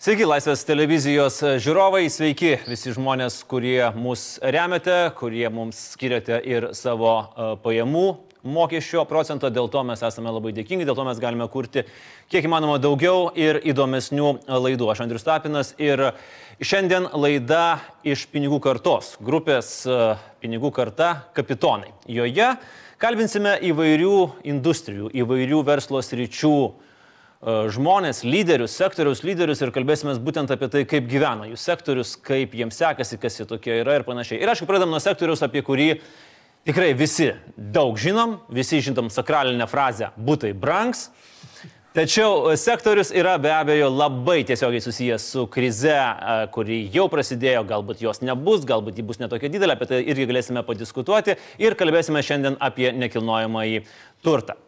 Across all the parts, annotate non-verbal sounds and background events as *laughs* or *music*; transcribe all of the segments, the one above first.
Sveiki, Laisvės televizijos žiūrovai, sveiki visi žmonės, kurie mus remiate, kurie mums skiriate ir savo uh, pajamų mokesčio procento, dėl to mes esame labai dėkingi, dėl to mes galime kurti kiek įmanoma daugiau ir įdomesnių laidų. Aš Andrius Tapinas ir šiandien laida iš pinigų kartos, grupės uh, pinigų karta kapitonai. Joje kalbinsime įvairių industrijų, įvairių verslo sričių E, žmonės, lyderius, sektoriaus lyderius ir kalbėsime būtent apie tai, kaip gyvena jų sektorius, kaip jiems sekasi, kas jie tokie yra ir panašiai. Ir aišku, pradedam nuo sektoriaus, apie kurį tikrai visi daug žinom, visi žinom sakralinę frazę būtai brangs. Tačiau sektorius yra be abejo labai tiesiogiai susijęs su krize, e, kuri jau prasidėjo, galbūt jos nebus, galbūt ji bus netokia didelė, apie tai irgi galėsime padiskutuoti ir kalbėsime šiandien apie nekilnojamąjį turtą.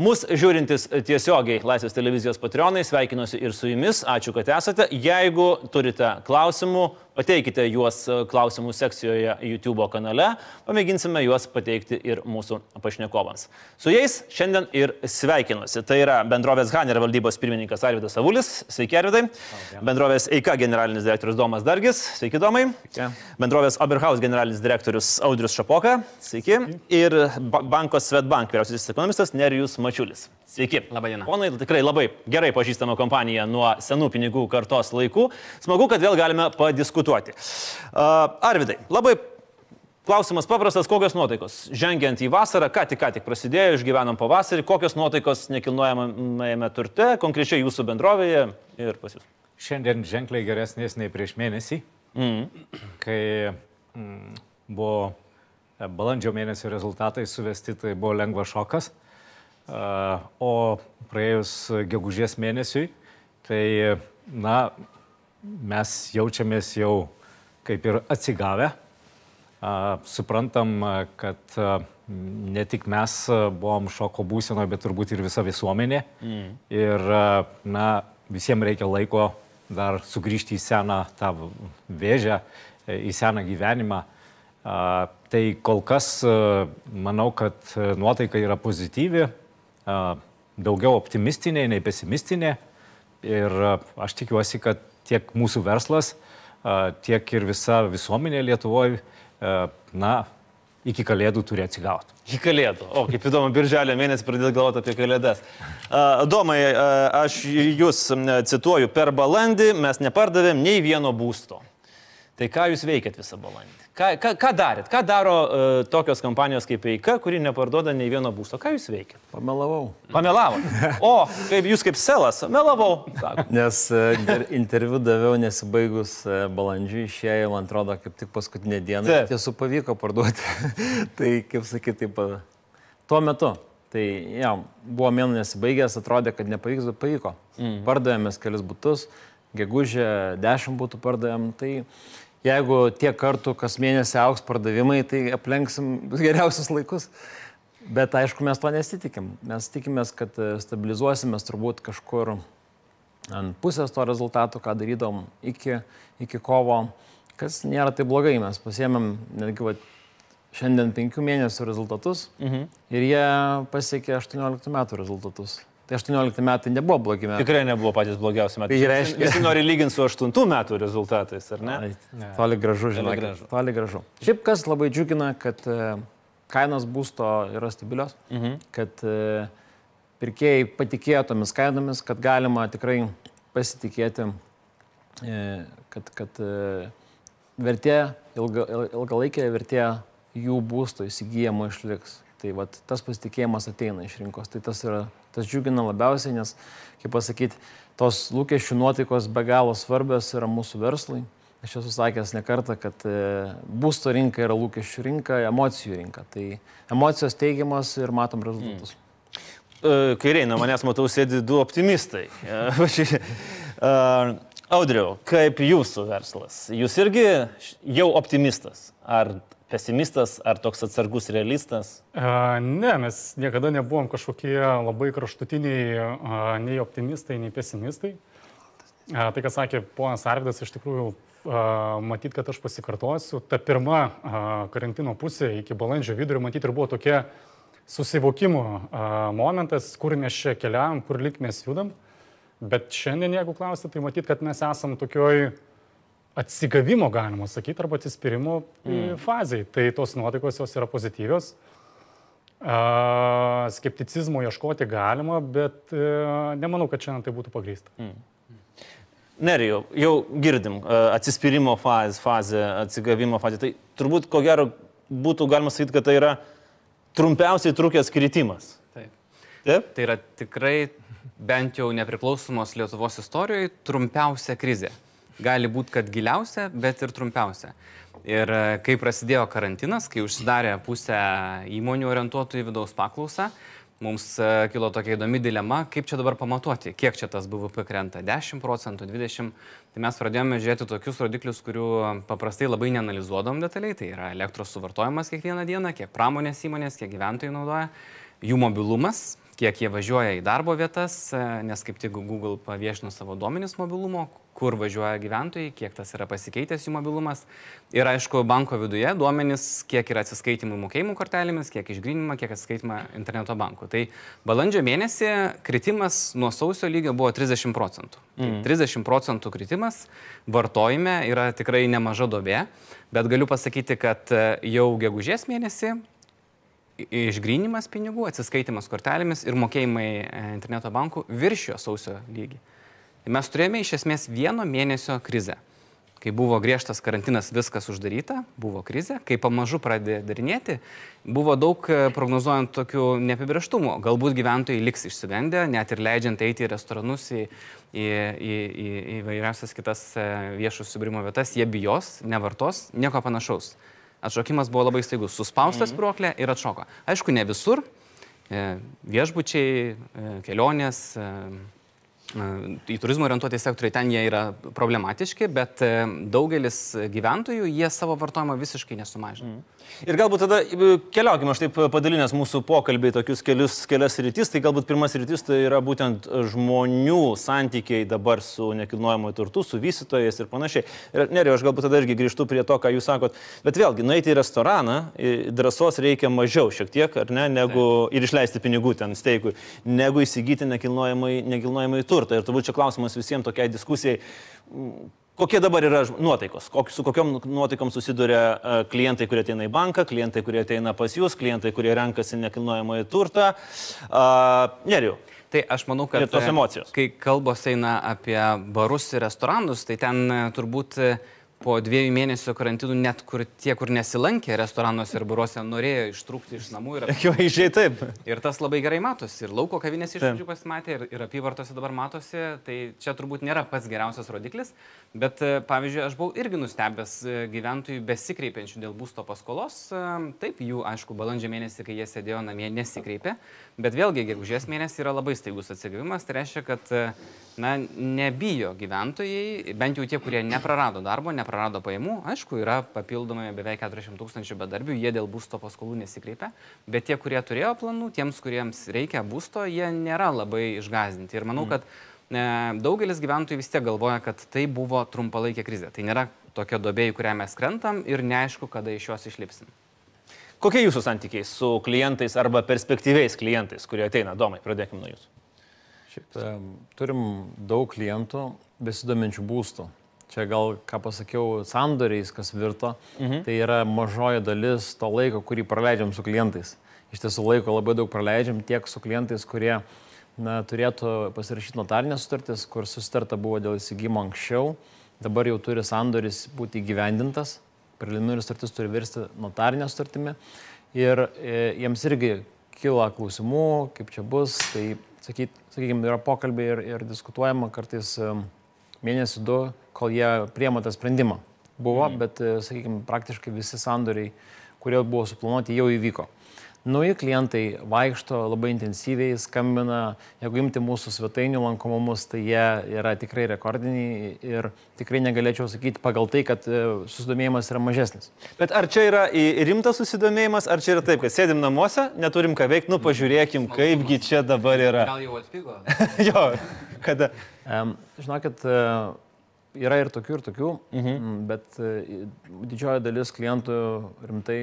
Mūsų žiūrintis tiesiogiai Laisvės televizijos patronai, sveikinuosi ir su jumis, ačiū, kad esate. Jeigu turite klausimų, Pateikite juos e, klausimų sekcijoje YouTube kanale, pamėginsime juos pateikti ir mūsų pašnekovams. Su jais šiandien ir sveikinuosi. Tai yra bendrovės Haner valdybos pirmininkas Arvidas Avulis. Sveiki, Arvidai. Bendrovės EIK generalinis direktorius Domas Dargis. Sveiki, Domai. Sveiki. Bendrovės Oberhaus generalinis direktorius Audrius Šapoka. Sveiki. Ir banko Svetbank vyriausiasis ekonomistas Nerijus Mačiulis. Sveiki. Labadiena. Ponai, tikrai labai gerai pažįstama kompanija nuo senų pinigų kartos laikų. Smagu, kad vėl galime padiskutuoti. Uh, Arvidai, labai klausimas paprastas, kokios nuotaikos? Žengiant į vasarą, ką tik, ką tik prasidėjo, išgyvenom pavasarį, kokios nuotaikos nekilnojamame turte, konkrečiai jūsų bendrovėje ir pas jūs? Šiandien ženkliai geresnės nei prieš mėnesį, mm. kai mm, buvo e, balandžio mėnesio rezultatai suvesti, tai buvo lengvas šokas. O praėjus gegužės mėnesiui, tai, na, mes jaučiamės jau kaip ir atsigavę. Suprantam, kad ne tik mes buvom šoko būsenoje, bet turbūt ir visa visuomenė. Mm. Ir, na, visiems reikia laiko dar sugrįžti į seną tą vėžę, į seną gyvenimą. Tai kol kas manau, kad nuotaika yra pozityvi, daugiau optimistinė nei pesimistinė. Ir aš tikiuosi, kad tiek mūsų verslas, tiek ir visa visuomenė Lietuvoje, na, iki kalėdų turi atsigauti. Iki kalėdų. O, kaip įdomu, birželio mėnesį pradėti galvoti apie kalėdas. Domai, aš jūs cituoju, per balandį mes nepardavėm nei vieno būsto. Tai ką jūs veikėt visą balandį? Ką, ką, ką darėt? Ką daro uh, tokios kompanijos kaip Eika, kuri neparduoda nei vieno būsto? Ką jūs veikėt? Pamelavau. Pamelavau. O, kaip jūs kaip selas, melavau. Sako. Nes uh, interviu daviau nesibaigus uh, balandžiui, išėjo, man atrodo, kaip tik paskutinė diena. Tiesų pavyko parduoti. *laughs* tai, kaip sakyti, taip, tuo metu. Tai, ja, buvo mėnų nesibaigęs, atrodė, kad nepavyks, bet pavyko. Mm. Pardavėmės kelius būtus, gegužė dešimt būtų pardavėm. Tai, uh, jeigu tiek kartų kas mėnesį auks pardavimai, tai aplenksim geriausius laikus. Bet aišku, mes to nesitikim. Mes tikimės, kad e, stabilizuosimės turbūt kažkur ant pusės to rezultato, ką darydom iki, iki kovo, kas nėra taip blogai. Mes pasiemėm netgi va, šiandien penkių mėnesių rezultatus mhm. ir jie pasiekė 18 metų rezultatus. Tai 18 metai nebuvo blogi metai. Tikrai nebuvo patys blogiausi metai. Tai reiškia, visi nori lyginti su 8 metų rezultatais, ar ne? ne. Toli gražu, žinoma. Toli gražu. Toli gražu. Šiaip kas labai džiugina, kad e, kainos būsto yra stabilios, mhm. kad e, pirkėjai patikėjo tomis kainomis, kad galima tikrai pasitikėti, e, kad, kad vertė, ilga, ilgalaikė vertė jų būsto įsigijimo išliks. Tai vat, tas pasitikėjimas ateina iš rinkos. Tai tas, yra, tas džiugina labiausiai, nes, kaip pasakyti, tos lūkesčių nuotaikos be galo svarbios yra mūsų verslui. Aš esu sakęs ne kartą, kad e, būsto rinka yra lūkesčių rinka, emocijų rinka. Tai emocijos teigiamas ir matom rezultatus. Mm. Kairiai, nuo manęs matau sėdi du optimistai. Audriau, kaip jūsų verslas? Jūs irgi jau optimistas? Ar pesimistas ar toks atsargus realistas? Ne, mes niekada nebuvom kažkokie labai kraštutiniai nei optimistai, nei pesimistai. Tai, ką sakė ponas Arvidas, iš tikrųjų, matyt, kad aš pasikartosiu, ta pirma karantino pusė iki balandžio vidurio, matyt, ir buvo tokia susivokimo momentas, kur mes čia keliavam, kur lik mes judam. Bet šiandien, jeigu klausite, tai matyt, kad mes esam tokioj atsigavimo, galima sakyti, arba atsispyrimo mm. fazai. Tai tos nuotaikos jos yra pozityvios. A, skepticizmo ieškoti galima, bet e, nemanau, kad šiandien tai būtų pagrįsta. Mm. Nerijau, jau girdim, atsispyrimo fazė, fazė, atsigavimo fazė. Tai turbūt, ko gero, būtų galima sakyti, kad tai yra trumpiausiai trukęs kritimas. Taip. Taip? Tai yra tikrai bent jau nepriklausomos Lietuvos istorijoje trumpiausia krizė. Gali būti, kad giliausia, bet ir trumpiausia. Ir e, kai prasidėjo karantinas, kai užsidarė pusę įmonių orientuotų į vidaus paklausą, mums e, kilo tokia įdomi dilema, kaip čia dabar pamatuoti, kiek čia tas BVP krenta - 10 procentų, 20. Tai mes pradėjome žiūrėti tokius rodiklius, kurių paprastai labai neanalizuodom detaliai. Tai yra elektros suvartojimas kiekvieną dieną, kiek pramonės įmonės, kiek gyventojai naudoja, jų mobilumas, kiek jie važiuoja į darbo vietas, e, nes kaip tik Google paviešino savo duomenis mobilumo, kur važiuoja gyventojai, kiek tas yra pasikeitęs jų mobilumas. Ir aišku, banko viduje duomenys, kiek yra atsiskaitimų mokėjimų kortelėmis, kiek išgrinima, kiek atsiskaitima interneto banku. Tai balandžio mėnesį kritimas nuo sausio lygio buvo 30 procentų. Mm. Tai 30 procentų kritimas vartojime yra tikrai nemaža dobė, bet galiu pasakyti, kad e, jau gegužės mėnesį išgrinimas pinigų, atsiskaitimas kortelėmis ir mokėjimai e, interneto bankų viršijo sausio lygį. Tai mes turėjome iš esmės vieno mėnesio krizę. Kai buvo griežtas karantinas, viskas uždaryta, buvo krizė, kai pamažu pradėjo darinėti, buvo daug e, prognozuojant tokių neapibrieštumų. Galbūt gyventojai liks išsigandę, net ir leidžiant eiti į restoranus, į, į, į, į, į vairiausias kitas e, viešus subirimo vietas, jie bijos, nevartos, nieko panašaus. Atšokimas buvo labai staigus, suspaustas mhm. spruoklė ir atšoko. Aišku, ne visur. E, viešbučiai, e, kelionės, e, į turizmo orientuoti sektoriai ten jie yra problematiški, bet daugelis gyventojų jie savo vartojimą visiškai nesumažina. Mm. Ir galbūt tada keliaukime, aš taip padalinęs mūsų pokalbį į tokius kelius, kelias rytis, tai galbūt pirmas rytis tai yra būtent žmonių santykiai dabar su nekilnojamoju turtu, su vystytojais ir panašiai. Ir neriu, aš galbūt tada irgi grįžtu prie to, ką jūs sakot, bet vėlgi, nueiti į restoraną, drąsos reikia mažiau šiek tiek, ar ne, negu Taip. ir išleisti pinigų ten steigui, negu įsigyti nekilnojamąjį turtą. Ir turbūt čia klausimas visiems tokiai diskusijai Kokie dabar yra nuotaikos? Kok, su kokiam nuotaikom susiduria e, klientai, kurie ateina į banką, klientai, kurie ateina pas jūs, klientai, kurie renkasi nekilnojamąjį turtą? Neriu. Tai aš manau, kad tos emocijos. Kai kalbos eina apie barus ir restoranus, tai ten e, turbūt po dviejų mėnesių karantinų net kur tie, kur nesilankė restoranuose ir baruose, norėjo ištrūkti iš namų. Ir *laughs* akivaizdžiai taip. Ir tas labai gerai matosi. Ir lauko kavinės iš pradžių pasimatė, ir, ir apyvartose dabar matosi. Tai čia turbūt nėra pats geriausias rodiklis. Bet, e, pavyzdžiui, aš buvau irgi nustebęs e, gyventojų besikreipiančių dėl būsto paskolos. E, taip, jų, aišku, balandžio mėnesį, kai jie sėdėjo namie, nesikreipė. Bet vėlgi, gegužės mėnesį yra labai staigus atsigavimas. Tai reiškia, kad na, nebijo gyventojai, bent jau tie, kurie neprarado darbo, neprarado pajamų. Aišku, yra papildomai beveik 400 tūkstančių bedarbių, jie dėl būsto paskolų nesikreipia, bet tie, kurie turėjo planų, tiems, kuriems reikia būsto, jie nėra labai išgazdinti. Ir manau, mm. kad e, daugelis gyventojų vis tiek galvoja, kad tai buvo trumpalaikė krizė. Tai nėra tokia dobė, į kurią mes krentam ir neaišku, kada iš jos išlipsim. Kokie jūsų santykiai su klientais arba perspektyviais klientais, kurie ateina? Domai, pradėkime nuo jūsų. Šiaip turim daug klientų besidominčių būstų. Čia gal, ką pasakiau, sandoriais, kas virto, mhm. tai yra mažoji dalis to laiko, kurį praleidžiam su klientais. Iš tiesų laiko labai daug praleidžiam tiek su klientais, kurie na, turėtų pasirašyti notarinės sutartis, kur susitarta buvo dėl įsigymo anksčiau, dabar jau turi sandoris būti įgyvendintas, preliminari sutartis turi virsti notarinę sutartimi ir e, jiems irgi kyla klausimų, kaip čia bus, tai sakyt, sakykime, yra pokalbiai ir, ir diskutuojama kartais mėnesį du, kol jie priema tą sprendimą. Buvo, mm. bet, e, sakykime, praktiškai visi sandoriai, kurie buvo suplanuoti, jau įvyko. Nauji klientai vaikšto labai intensyviai, skambina, jeigu imti mūsų svetainių lankomumus, tai jie yra tikrai rekordiniai ir tikrai negalėčiau sakyti pagal tai, kad e, susidomėjimas yra mažesnis. Bet ar čia yra rimtas susidomėjimas, ar čia yra taip, kad sėdim namuose, neturim ką veikti, nu pažiūrėkim, kaipgi čia dabar yra. Gal jau atpigo? *laughs* jo, kada. Um, žinokit, e, yra ir tokių, ir tokių, mhm. bet e, didžioji dalis klientų rimtai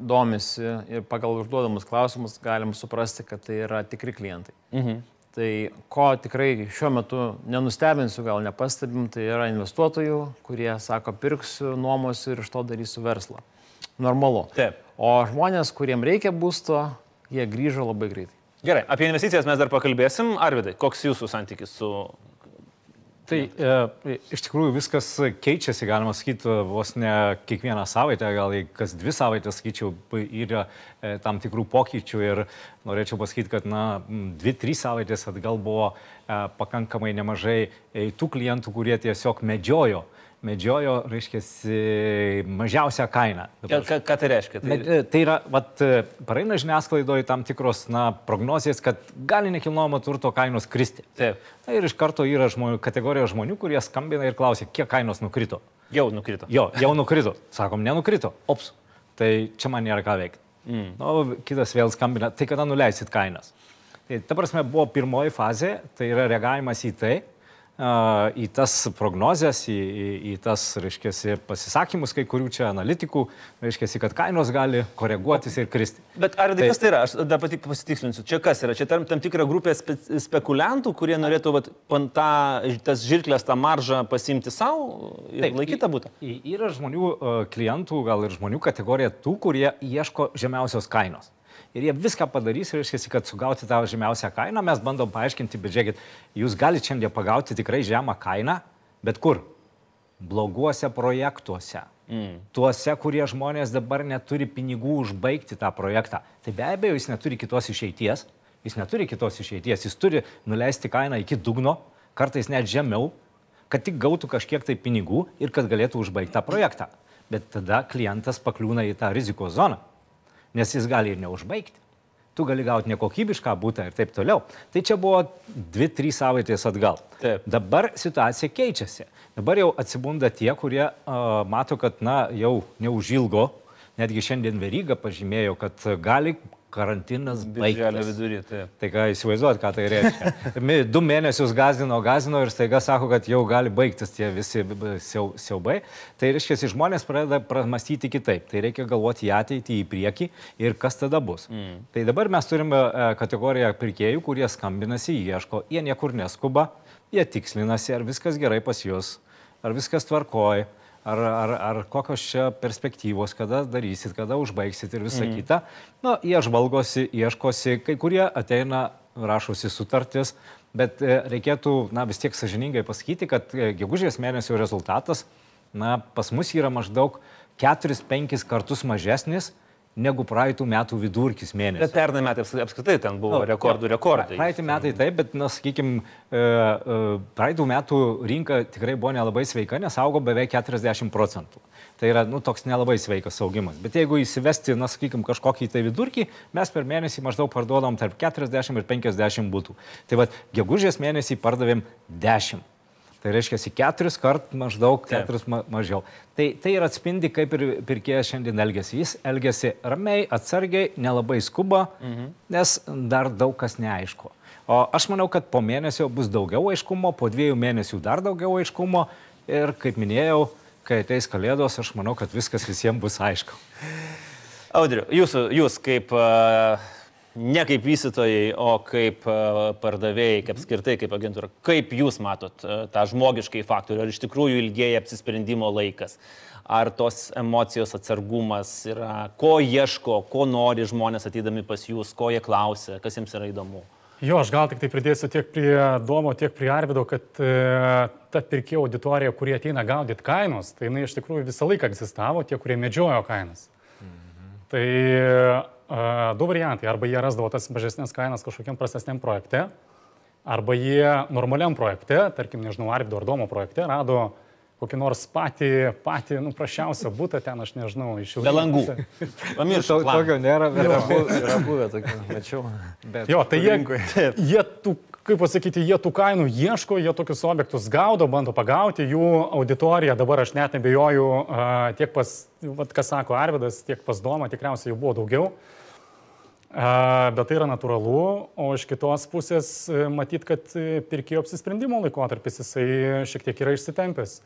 domisi ir pagal užduodamus klausimus galim suprasti, kad tai yra tikri klientai. Mhm. Tai ko tikrai šiuo metu nenustebinsiu, gal nepastebim, tai yra investuotojų, kurie sako, pirksiu, nuomosiu ir iš to darysiu verslą. Normalu. Taip. O žmonės, kuriem reikia būsto, jie grįžo labai greitai. Gerai, apie investicijas mes dar pakalbėsim. Arvidai, koks jūsų santykis su Tai e, iš tikrųjų viskas keičiasi, galima sakyti, vos ne kiekvieną savaitę, gal kas dvi savaitės, sakyčiau, yra e, tam tikrų pokyčių ir norėčiau pasakyti, kad, na, dvi, trys savaitės atgal buvo e, pakankamai nemažai e, tų klientų, kurie tiesiog medžiojo medžiojo, reiškia, mažiausią kainą. Dabar. Ką, ką tai reiškia? Tai, Med, tai yra, vat, praeina žiniasklaidoje tam tikros na, prognozijas, kad gali nekilnojamo turto kainos kristi. Taip. Na, ir iš karto yra žmonių, kategorija žmonių, kurie skambina ir klausia, kiek kainos nukrito. Jau nukrito. Jo, jau nukrito. Sakom, nenukrito. Ops. Tai čia man nėra ką veikti. Mm. Nu, kitas vėl skambina, tai kada nuleisit kainas. Tai ta prasme buvo pirmoji fazė, tai yra reagavimas į tai, į tas prognozes, į, į, į tas, reiškia, pasisakymus kai kurių čia analitikų, reiškia, kad kainos gali koreguotis ir kristi. Bet ar tai kas tai yra? Aš dar pati pasitikslinsiu. Čia kas yra? Čia tam, tam tikra grupė spe, spekuliantų, kurie norėtų vat, tą, tas žirklės, tą maržą pasimti savo ir Taip, laikytą būtų? Yra žmonių, klientų, gal ir žmonių kategorija tų, kurie ieško žemiausios kainos ir jie viską padarys, reiškia, kad sugauti tą žemiausią kainą, mes bandom paaiškinti, bet žiūrėkit, jūs galite šiandien pagauti tikrai žemą kainą, bet kur? Bloguose projektuose. Mm. Tuose, kurie žmonės dabar neturi pinigų užbaigti tą projektą. Tai be abejo, jis neturi kitos išeities. Jis neturi kitos išeities. Jis turi nuleisti kainą iki dugno, kartais net žemiau, kad tik gautų kažkiek tai pinigų ir kad galėtų užbaigti tą projektą. Bet tada klientas pakliūna į tą rizikos zoną nes jis gali ir neužbaigti. Tu gali gauti nekokybišką būtą ir taip toliau. Tai čia buvo 2-3 savaitės atgal. Taip. Dabar situacija keičiasi. Dabar jau atsibunda tie, kurie uh, mato, kad na, jau neužilgo, netgi šiandien Veryga pažymėjo, kad gali karantinas baigtas. vidury, taip. Tai ką įsivaizduot, ką tai reiškia. *laughs* Du mėnesius gazino, gazino ir staiga sako, kad jau gali baigtis tie visi siau, siaubai. Tai reiškia, žmonės pradeda pramastyti kitaip. Tai reikia galvoti į ateitį, į priekį ir kas tada bus. Mm. Tai dabar mes turime e, kategoriją pirkėjų, kurie skambinasi, ieško, jie niekur neskuba, jie tikslinasi, ar viskas gerai pas juos, ar viskas tvarkoja ar, ar, ar kokios čia perspektyvos, kada darysit, kada užbaigsit ir visa mm. kita. Na, jie žvalgosi, ieškosi, kai kurie ateina, rašosi sutartis, bet e, reikėtų, na, vis tiek sažiningai pasakyti, kad e, gegužės mėnesio rezultatas, na, pas mus yra maždaug 4-5 kartus mažesnis negu praeitų metų vidurkis mėnesį. Bet pernai metai apskritai ten buvo no, rekordų rekordai. Praeitį metai taip, bet, na, sakykime, praeitų metų rinka tikrai buvo nelabai sveika, nes augo beveik 40 procentų. Tai yra, nu, toks nelabai sveikas augimas. Bet jeigu įsivesti, na, sakykime, kažkokį tai vidurkį, mes per mėnesį maždaug parduodam tarp 40 ir 50 būtų. Tai vad, gegužės mėnesį pardavėm 10. Tai reiškia, keturis kart maždaug, keturis ma mažiau. Tai, tai ir atspindi, kaip ir pirkėjas šiandien elgesi. Jis elgesi ramiai, atsargiai, nelabai skuba, mhm. nes dar daug kas neaišku. O aš manau, kad po mėnesio bus daugiau aiškumo, po dviejų mėnesių dar daugiau aiškumo ir, kaip minėjau, kai ateis kalėdos, aš manau, kad viskas visiems bus aišku. Audriu, jūs, jūs kaip uh ne kaip vystytojai, o kaip e, pardavėjai, kaip skirtai, kaip agentūra. Kaip jūs matot e, tą žmogiškai faktorių? Ar iš tikrųjų ilgėja apsisprendimo laikas? Ar tos emocijos atsargumas yra, ko ieško, ko nori žmonės ateidami pas jūs, ko jie klausia, kas jiems yra įdomu? Jo, aš gal tik tai pridėsiu tiek prie Domo, tiek prie Arvido, kad e, ta pirkėjo auditorija, kurie ateina gaudyti kainos, tai jinai iš tikrųjų visą laiką egzistavo, tie, kurie medžiojo kainas. Mhm. Tai du variantai. Arba jie rasdavo tas mažesnės kainas kažkokiam prastesniam projekte, arba jie normaliam projekte, tarkim, nežinau, Arvido ar Domo projekte, rado kokį nors patį, patį, nu, prašiausią būtą ten, aš nežinau, iš jų. Be langų. Pamiršau, tokio nėra, bet yra buvę tokių, mačiau. Bet jo, tai jie, jie tų kaip pasakyti, jie tų kainų ieško, jie tokius objektus gaudo, bando pagauti, jų auditorija dabar aš net nebejoju, tiek pas, vat, kas sako Arvidas, tiek pas Doma, tikriausiai jų buvo daugiau. Bet tai yra natūralu, o iš kitos pusės e, matyt, kad e, pirkėjo apsisprendimo laikotarpis jisai šiek tiek yra išsitempęs.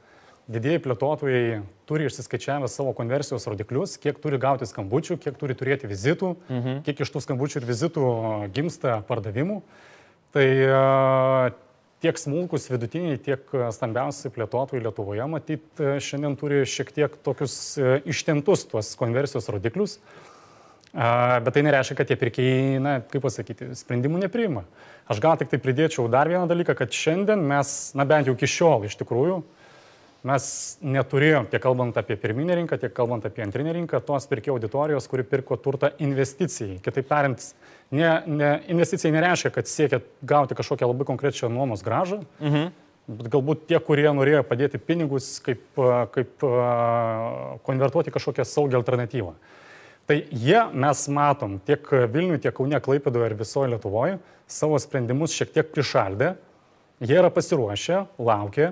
Didieji plėtotojai turi išsiskaičiavę savo konversijos rodiklius, kiek turi gauti skambučių, kiek turi turėti vizitų, mhm. kiek iš tų skambučių ir vizitų gimsta pardavimų. Tai tiek smulkus vidutiniai, tiek stambiausi plėtotojai Lietuvoje, matyt, šiandien turi šiek tiek tokius ištemptus tuos konversijos rodiklius. Bet tai nereiškia, kad tie pirkėjai, na, kaip pasakyti, sprendimų nepriima. Aš gal tik tai pridėčiau dar vieną dalyką, kad šiandien mes, na bent jau iki šiol iš tikrųjų, mes neturėjom, tiek kalbant apie pirminę rinką, tiek kalbant apie antrinę rinką, tos pirkėjų auditorijos, kuri pirko turtą investicijai. Kitaip tariant, ne, ne, investicijai nereiškia, kad siekia gauti kažkokią labai konkrečią nuomos gražą. Mhm. Bet galbūt tie, kurie norėjo padėti pinigus, kaip, kaip konvertuoti kažkokią saugią alternatyvą. Tai jie, mes matom, tiek Vilniuje, tiek Kaune, Klaipėdoje ir visoje Lietuvoje savo sprendimus šiek tiek prišaldė. Jie yra pasiruošę, laukia.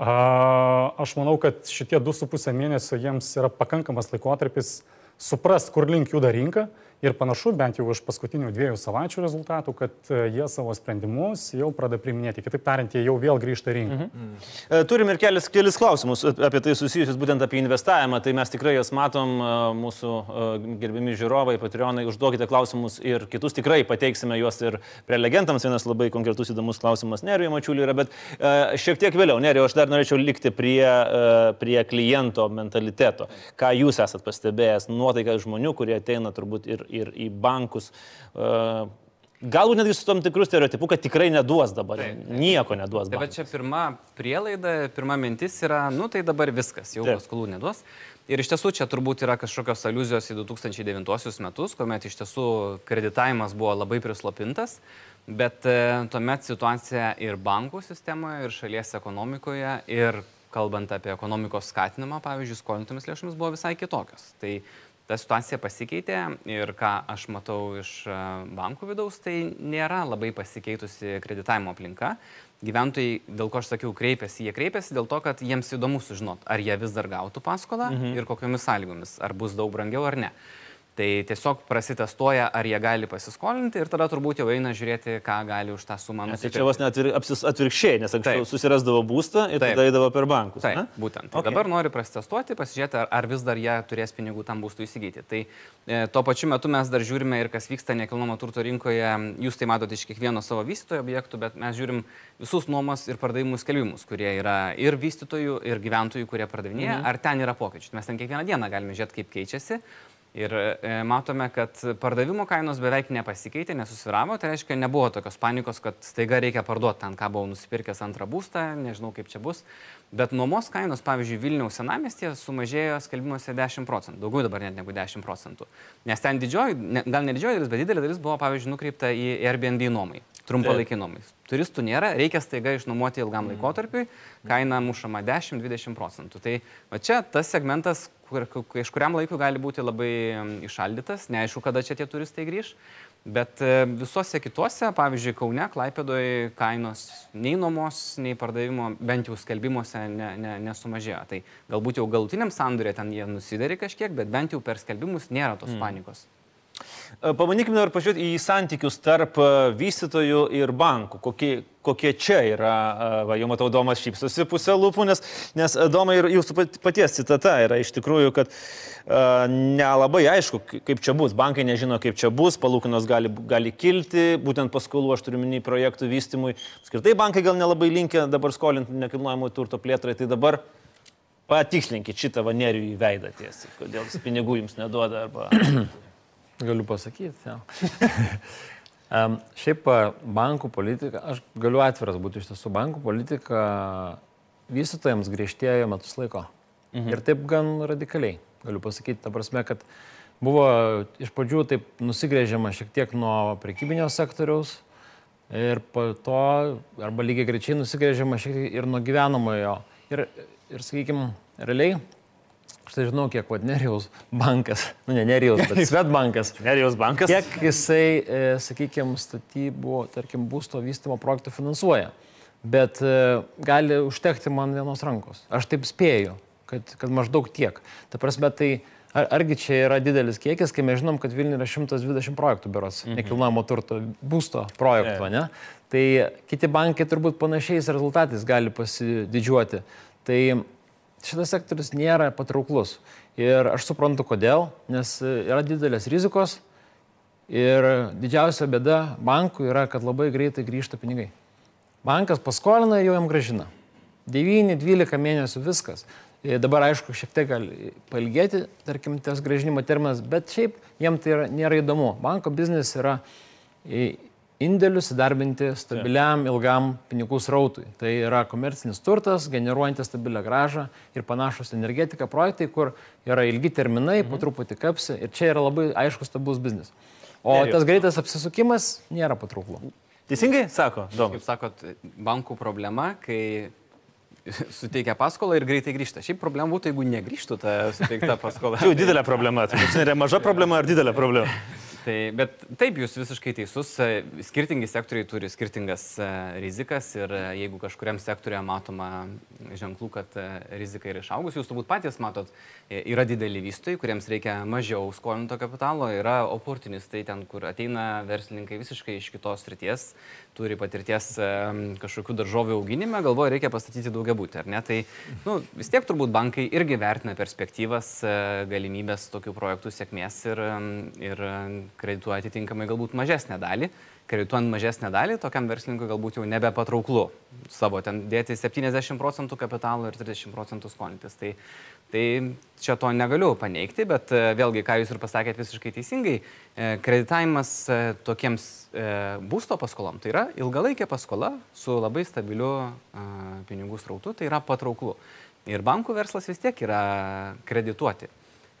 Aš manau, kad šitie 2,5 mėnesio jiems yra pakankamas laikotarpis suprast, kur link juda rinka Ir panašu, bent jau iš paskutinių dviejų savaičių rezultatų, kad e, jie savo sprendimus jau pradeda priminėti. Kitaip tariant, jie jau vėl grįžta rinką. Mhm. Mm. Turim ir kelis, kelis klausimus apie tai susijusius, būtent apie investavimą. Tai mes tikrai juos matom, e, mūsų gerbimi žiūrovai, patronai, užduokite klausimus ir kitus tikrai pateiksime juos ir prelegentams. Vienas labai konkretus įdomus klausimas Nerijui Mačiuliui yra, bet šiek tiek vėliau, Nerijui, aš dar norėčiau likti prie, prie kliento mentaliteto. Ką jūs esat pastebėjęs, nuotaiką žmonių, kurie ateina turbūt ir ir į bankus. E, galbūt netgi su tom tikrų stereotipu, kad tikrai neduos dabar. Taip, taip. Nieko neduos. Taip, bet čia pirma prielaida, pirma mintis yra, nu tai dabar viskas, jau paskolų neduos. Ir iš tiesų čia turbūt yra kažkokios aluzijos į 2009 metus, kuomet iš tiesų kreditavimas buvo labai prislopintas, bet e, tuomet situacija ir bankų sistemoje, ir šalies ekonomikoje, ir kalbant apie ekonomikos skatinimą, pavyzdžiui, skolintomis lėšomis buvo visai kitokios. Tai ta situacija pasikeitė ir ką aš matau iš e, bankų vidaus, tai nėra labai pasikeitusi kreditavimo aplinka. Gyventojai, dėl ko aš sakiau, kreipiasi, jie kreipiasi dėl to, kad jiems įdomu sužinoti, ar jie vis dar gautų paskolą mhm. ir kokiomis sąlygomis, ar bus daug brangiau ar ne. Tai tiesiog prasitestuoja, ar jie gali pasiskolinti ir tada turbūt jau eina žiūrėti, ką gali už tą sumą nusipirkti. Tai čia vos net atvir, atvirkščiai, nes anksčiau susirasdavo būstą ir Taip. tada eidavo per bankus. Taip, ne? būtent. Tai okay. Dabar nori prasitestuoti, pasižiūrėti, ar, ar vis dar jie turės pinigų tam būstui įsigyti. Tai e, tuo pačiu metu mes dar žiūrime ir kas vyksta nekilnojamo turto rinkoje. Jūs tai matote iš kiekvieno savo vystytojo objektų, bet mes žiūrim visus nuomos ir pardavimų skelbimus, kurie yra ir vystytojų, ir gyventojų, kurie pardavinėja, mhm. ar ten yra pokyčių. Mes ten kiekvieną dieną galime žiūrėti, kaip keičiasi. Ir e, matome, kad pardavimo kainos beveik nepasikeitė, nesusviravo, tai reiškia, nebuvo tokios panikos, kad staiga reikia parduoti ten, ką buvau nusipirkęs antrą būstą, nežinau kaip čia bus. Bet nuomos kainos, pavyzdžiui, Vilniaus senamestėje sumažėjo skelbimuose 10 procentų, daugiau dabar net negu 10 procentų. Nes ten didžioji, ne, gal ne didžioji dalis, bet didelė dalis buvo, pavyzdžiui, nukreipta į Airbnb nuomai, trumpalaikiai nuomai. Turistų nėra, reikia staiga išnuomoti ilgam mm. laikotarpiui, kaina mušama 10-20 procentų. Tai va čia tas segmentas, kur, kažkuriam laikui gali būti labai išaldytas, neaišku, kada čia tie turistai grįž. Bet e, visuose kituose, pavyzdžiui, Kaune, Klaipėdoje kainos nei nuomos, nei pardavimo, bent jau skelbimuose ne, ne, nesumažėjo. Tai galbūt jau galutiniam sandurė ten jie nusidarė kažkiek, bet bent jau per skelbimus nėra tos mm. panikos. E, pabandykime dabar pažiūrėti į santykius tarp e, vystytojų ir bankų. Kokie, kokie čia yra, e, va, jau matau, Domas šypsosi pusę lūpų, nes, nes Domai ir jūsų paties citata yra iš tikrųjų, kad uh, nelabai aišku, kaip čia bus. Bankai nežino, kaip čia bus, palūkinos gali, gali kilti, būtent paskolų aš turiu minį projektų vystymui. Skirtai bankai gal nelabai linkia dabar skolinti nekilnojamo turto plėtrai, tai dabar patikslinkit šitą vanerijų į veidą tiesiai, kodėl pinigų jums neduoda arba... *coughs* Galiu pasakyti. um, *laughs* šiaip bankų politika, aš galiu atviras būti iš tiesų, bankų politika vystytojams griežtėjo metus laiko. Mhm. Ir taip gan radikaliai, galiu pasakyti, ta prasme, kad buvo iš pradžių taip nusigrėžiama šiek tiek nuo prekybinio sektoriaus ir po to, arba lygiai grečiai nusigrėžiama šiek tiek ir nuo gyvenamojo. Ir, ir sakykime, realiai Aš tai žinau, kiek vad Nerijos bankas, nu ne Nerijos, bet Svetbankas. Nerijos bankas. Kiek jisai, e, sakykime, statybų, tarkim, būsto vystimo projektų finansuoja. Bet e, gali užtekti man vienos rankos. Aš taip spėju, kad, kad maždaug tiek. Ta prasme, tai ar, argi čia yra didelis kiekis, kai mes žinom, kad Vilniuje yra 120 projektų beros, mhm. nekilnojamo turto būsto projektų, e. ne? Tai kiti bankai turbūt panašiais rezultatais gali pasididžiuoti. Tai šitas sektorius nėra patrauklus. Ir aš suprantu kodėl, nes yra didelės rizikos Ir didžiausia bėda bankų yra, kad labai greitai grįžta pinigai. Bankas paskolina ir jau jam gražina. 9-12 mėnesių viskas. Ir dabar, aišku, šiek tiek gali pailgėti, tarkim, tas gražinimo terminas, bet šiaip jiem tai yra, nėra įdomu. Banko biznis yra indėlius įdarbinti stabiliam, ilgam pinigų srautui. Tai yra komercinis turtas, generuojantis stabilę gražą ir panašus energetika projektai, kur yra ilgi terminai, mhm. po truputį kapsi ir čia yra labai aiškus stabilus biznis. O Nerijau. tas greitas apsisukimas nėra patrauklu. Teisingai, sako, daug. Kaip sakot, bankų problema, kai *laughs* suteikia paskolą ir greitai grįžta. Šiaip problema būtų, jeigu negrįžtų ta suteikta *laughs* paskola. Jau didelė problema. Tai yra maža *laughs* problema ar didelė problema? Tai, bet taip, jūs visiškai teisus. Skirtingi sektoriai turi skirtingas e, rizikas ir e, jeigu kažkuriam sektoriuje matoma ženklų, kad e, rizika yra išaugus, jūs turbūt patys matot, yra dideli vystojai, kuriems reikia mažiau skolinto kapitalo, yra oportunistai ten, kur ateina verslininkai visiškai iš kitos srities, turi patirties kažkokių daržovių auginime, galvoja, reikia pastatyti daugia būtį, ar ne? Tai nu, vis tiek turbūt bankai irgi vertina perspektyvas, galimybės tokių projektų sėkmės ir, ir kredituoja atitinkamai galbūt mažesnę dalį. Kredituojant mažesnę dalį, tokiam verslininkui galbūt jau nebepatrauklu savo ten dėti 70 procentų kapitalo ir 30 procentų skolintis. Tai, tai čia to negaliu paneigti, bet e, vėlgi, ką jūs ir pasakėt visiškai teisingai, e, kreditavimas e, tokiems būsto paskolom tai yra ilgalaikė paskola su labai stabiliu pinigų srautu, tai yra patrauklu. Ir bankų verslas vis tiek yra kredituoti.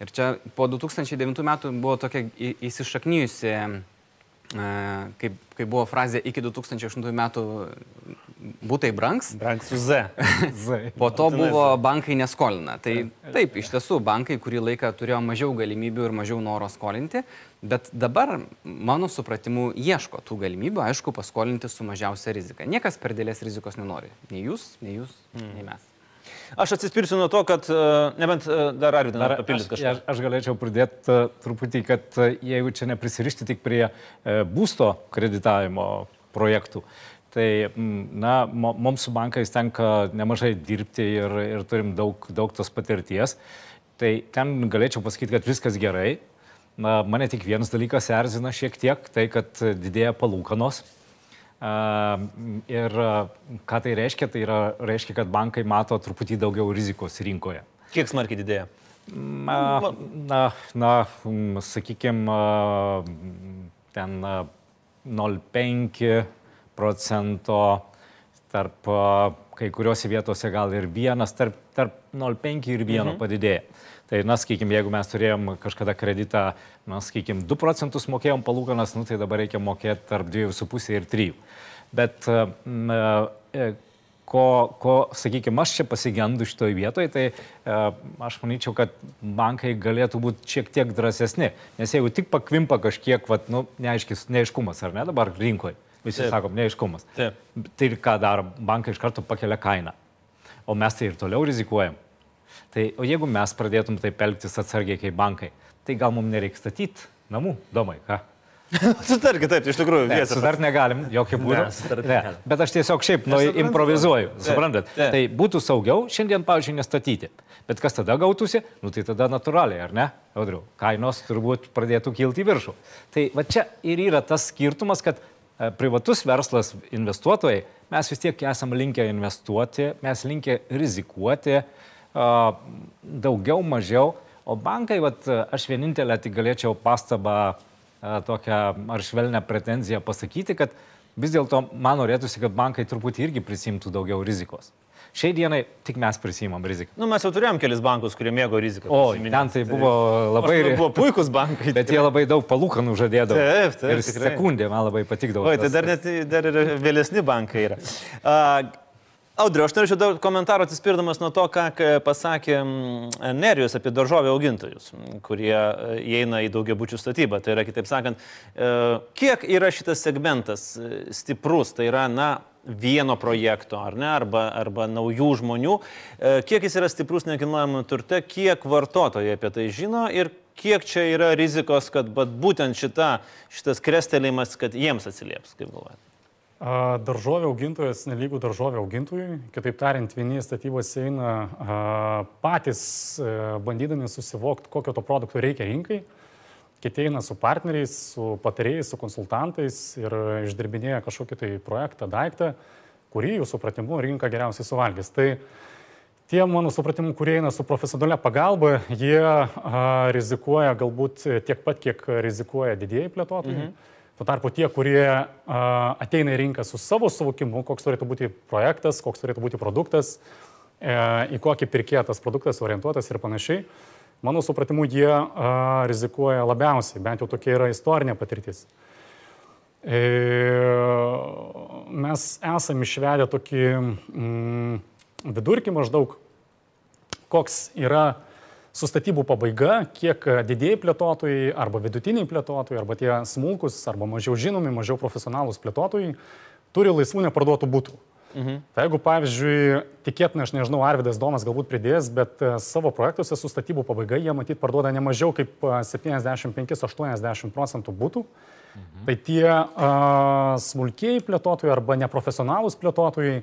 Ir čia po 2009 metų buvo tokia įsišaknyjusi, e, kaip, kaip buvo frazė, iki 2008 metų būtai brangs. Brangs su Z. Z. *laughs* po to buvo bankai neskolina. Tai taip, iš tiesų, bankai kurį laiką turėjo mažiau galimybių ir mažiau noro skolinti, bet dabar, mano supratimu, ieško tų galimybių, aišku, paskolinti su mažiausia rizika. Niekas per dėlės rizikos nenori. Nei jūs, nei jūs, mm. nei mes. Aš atsispirsiu nuo to, kad, e, nebent e, dar Arvidas papildys kažką. Aš, aš galėčiau pridėti e, truputį, kad jeigu čia neprisirišti tik prie būsto kreditavimo projektų, tai na, mums su bankais tenka nemažai dirbti ir, ir turim daug, daug tos patirties. Tai ten galėčiau pasakyti, kad viskas gerai. Na, mane tik vienas dalykas erzina šiek tiek, tai kad didėja palūkanos Ir ką tai reiškia? Tai yra, reiškia, kad bankai mato truputį daugiau rizikos rinkoje. Kiek smarkiai didėja? Na, na, na sakykime, ten 0,5 procento, tarp kai kuriuose vietose gal ir vienas, tarp, tarp 0,5 ir 1 mhm. padidėja. Tai, na, sakykime, jeigu mes turėjom kažkada kreditą, na, sakykime, 2 procentus mokėjom palūkanas, nu, tai dabar reikia mokėti tarp 2,5 ir 3. Bet na, e, ko, ko sakykime, aš čia pasigendu šitoje vietoje, tai e, aš manyčiau, kad bankai galėtų būti šiek tiek drąsesni. Nes jeigu tik pakvimpa kažkiek, vat, nu, neaiškis, neaiškumas, ar ne dabar rinkoje, visi Taip. sakom, neaiškumas. Taip. Tai ką daro, bankai iš karto pakelia kainą. O mes tai ir toliau rizikuojam. Tai o jeigu mes pradėtum taip elgtis atsargiai kaip bankai, tai gal mums nereikia statyti namų, domai, ką? *laughs* Sutarkit, taip, iš tikrųjų. Ne, sutart negalim, jokių būdų. Ne, ne. Bet aš tiesiog šiaip nu, improvizuoju, suprantat. Ne, ne. Tai būtų saugiau šiandien, pavyzdžiui, nestatyti. Bet kas tada gautųsi? Nu tai tada natūraliai, ar ne? Audriu, kainos turbūt pradėtų kilti į viršų. Tai va čia ir yra tas skirtumas, kad e, privatus verslas, investuotojai, mes vis tiek esame linkę investuoti, mes linkę rizikuoti, uh, daugiau, mažiau. O bankai, vat, aš vienintelę tik galėčiau pastabą tokią ar švelnę pretenziją pasakyti, kad vis dėlto man norėtųsi, kad bankai truputį irgi prisimtų daugiau rizikos. Šiai dienai tik mes prisimam riziką. Nu, mes jau turėjom kelis bankus, kurie mėgo riziką. O, ten tai buvo labai... Tai buvo puikus bankai. *laughs* Bet jie labai daug palūkanų žadėdavo. Taip, taip. Ir tikrai. sekundė man labai patikdavo. O, tai dar, net, dar ir vėlesni bankai yra. Uh, Audriu, aš norėčiau dar komentarų atsispirdamas nuo to, ką pasakė Nerijus apie daržovę augintojus, kurie e, įeina į daugiabučių statybą. Tai yra, kitaip sakant, e, kiek yra šitas segmentas e, stiprus, tai yra, na, vieno projekto, ar ne, arba, arba naujų žmonių, kiek jis yra stiprus nekilnojamo turte, kiek vartotojai apie tai žino ir kiek čia yra rizikos, kad būtent šita, šitas krestelėjimas, kad jiems atsilieps, kaip galvojate? Daržovė augintojas nelygų daržovė augintojui. Kitaip tariant, vieni statybos eina patys bandydami susivokti, kokio to produkto reikia rinkai. kiti eina su partneriais, su patarėjais, su konsultantais ir išdirbinėja kažkokį tai projektą, daiktą, kurį jų supratimu rinka geriausiai suvalgys. Tai tie, mano supratimu, kurie eina su profesionalia pagalba, jie a, rizikuoja galbūt tiek pat, kiek rizikuoja didėjai plėtotojai. Mhm. Tuo tarpu tie, kurie a, ateina į rinką su savo suvokimu, koks turėtų būti projektas, koks turėtų būti produktas, e, į kokį pirkėją tas produktas orientuotas ir panašiai, mano supratimu, jie a, rizikuoja labiausiai, bent jau tokia yra istorinė patirtis. E, mes esame išvedę tokį mm, vidurkį maždaug, koks yra su statybų pabaiga, kiek didėjai plėtotojai arba vidutiniai plėtotojai arba tie smulkus arba mažiau žinomi, mažiau profesionalūs plėtotojai turi laisvų neparduotų būtų. Mhm. Tai jeigu, pavyzdžiui, tikėtina, aš nežinau, Arvidas Domas galbūt pridės, bet e, savo projektuose su statybų pabaiga jie matyt parduoda ne mažiau kaip 75-80 e, procentų būtų. Mhm. Tai tie uh, smulkiai plėtotojai arba neprofesionalūs plėtotojai,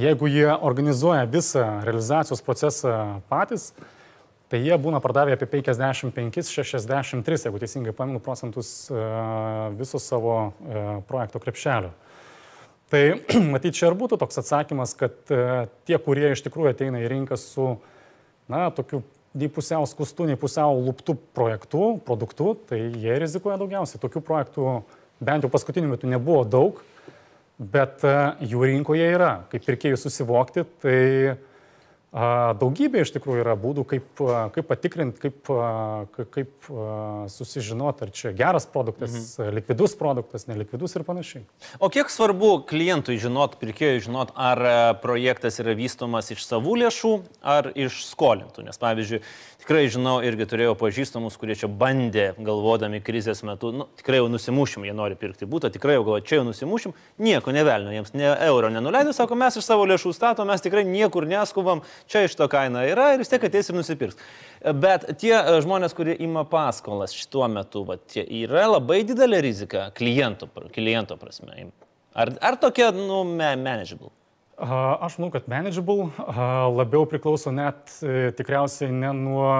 jeigu jie organizuoja visą realizacijos procesą patys, tai jie būna pardavę apie 55-63, jeigu teisingai pamenu, procentus uh, viso savo uh, projekto krepšelio. Tai *clears throat* matyt, čia ir būtų toks atsakymas, kad uh, tie, kurie iš tikrųjų ateina į rinką su, na, tokiu nei pusiau skustų, nei pusiau lūptų projektų, produktų, tai jie rizikuoja daugiausiai. Tokių projektų bent jau paskutiniu metu nebuvo daug, bet jų rinkoje yra. Kaip pirkėjų susivokti, tai Daugybė iš tikrųjų yra būdų, kaip, kaip patikrinti, kaip, kaip susižinoti, ar čia geras produktas, mhm. likvidus produktas, nelikvidus ir panašiai. O kiek svarbu klientui žinot, pirkėjui žinot, ar projektas yra vystomas iš savų lėšų ar iš skolintų? Nes pavyzdžiui, tikrai žinau, irgi turėjau pažįstamus, kurie čia bandė, galvodami krizės metu, nu, tikrai jau nusimušim, jie nori pirkti būtą, tikrai jau galvoju, čia jau nusimušim, nieko nevelnio, jiems ne euro nenuleido, sako, mes iš savo lėšų statom, mes tikrai niekur neskubam, čia iš to kaina yra ir vis tiek ateis ir nusipirks. Bet tie e, žmonės, kurie ima paskolas šituo metu, va, yra labai didelė rizika kliento, kliento prasme. Ar, ar tokia, nu, manageable? Aš manau, kad manageable labiau priklauso net e, tikriausiai ne nuo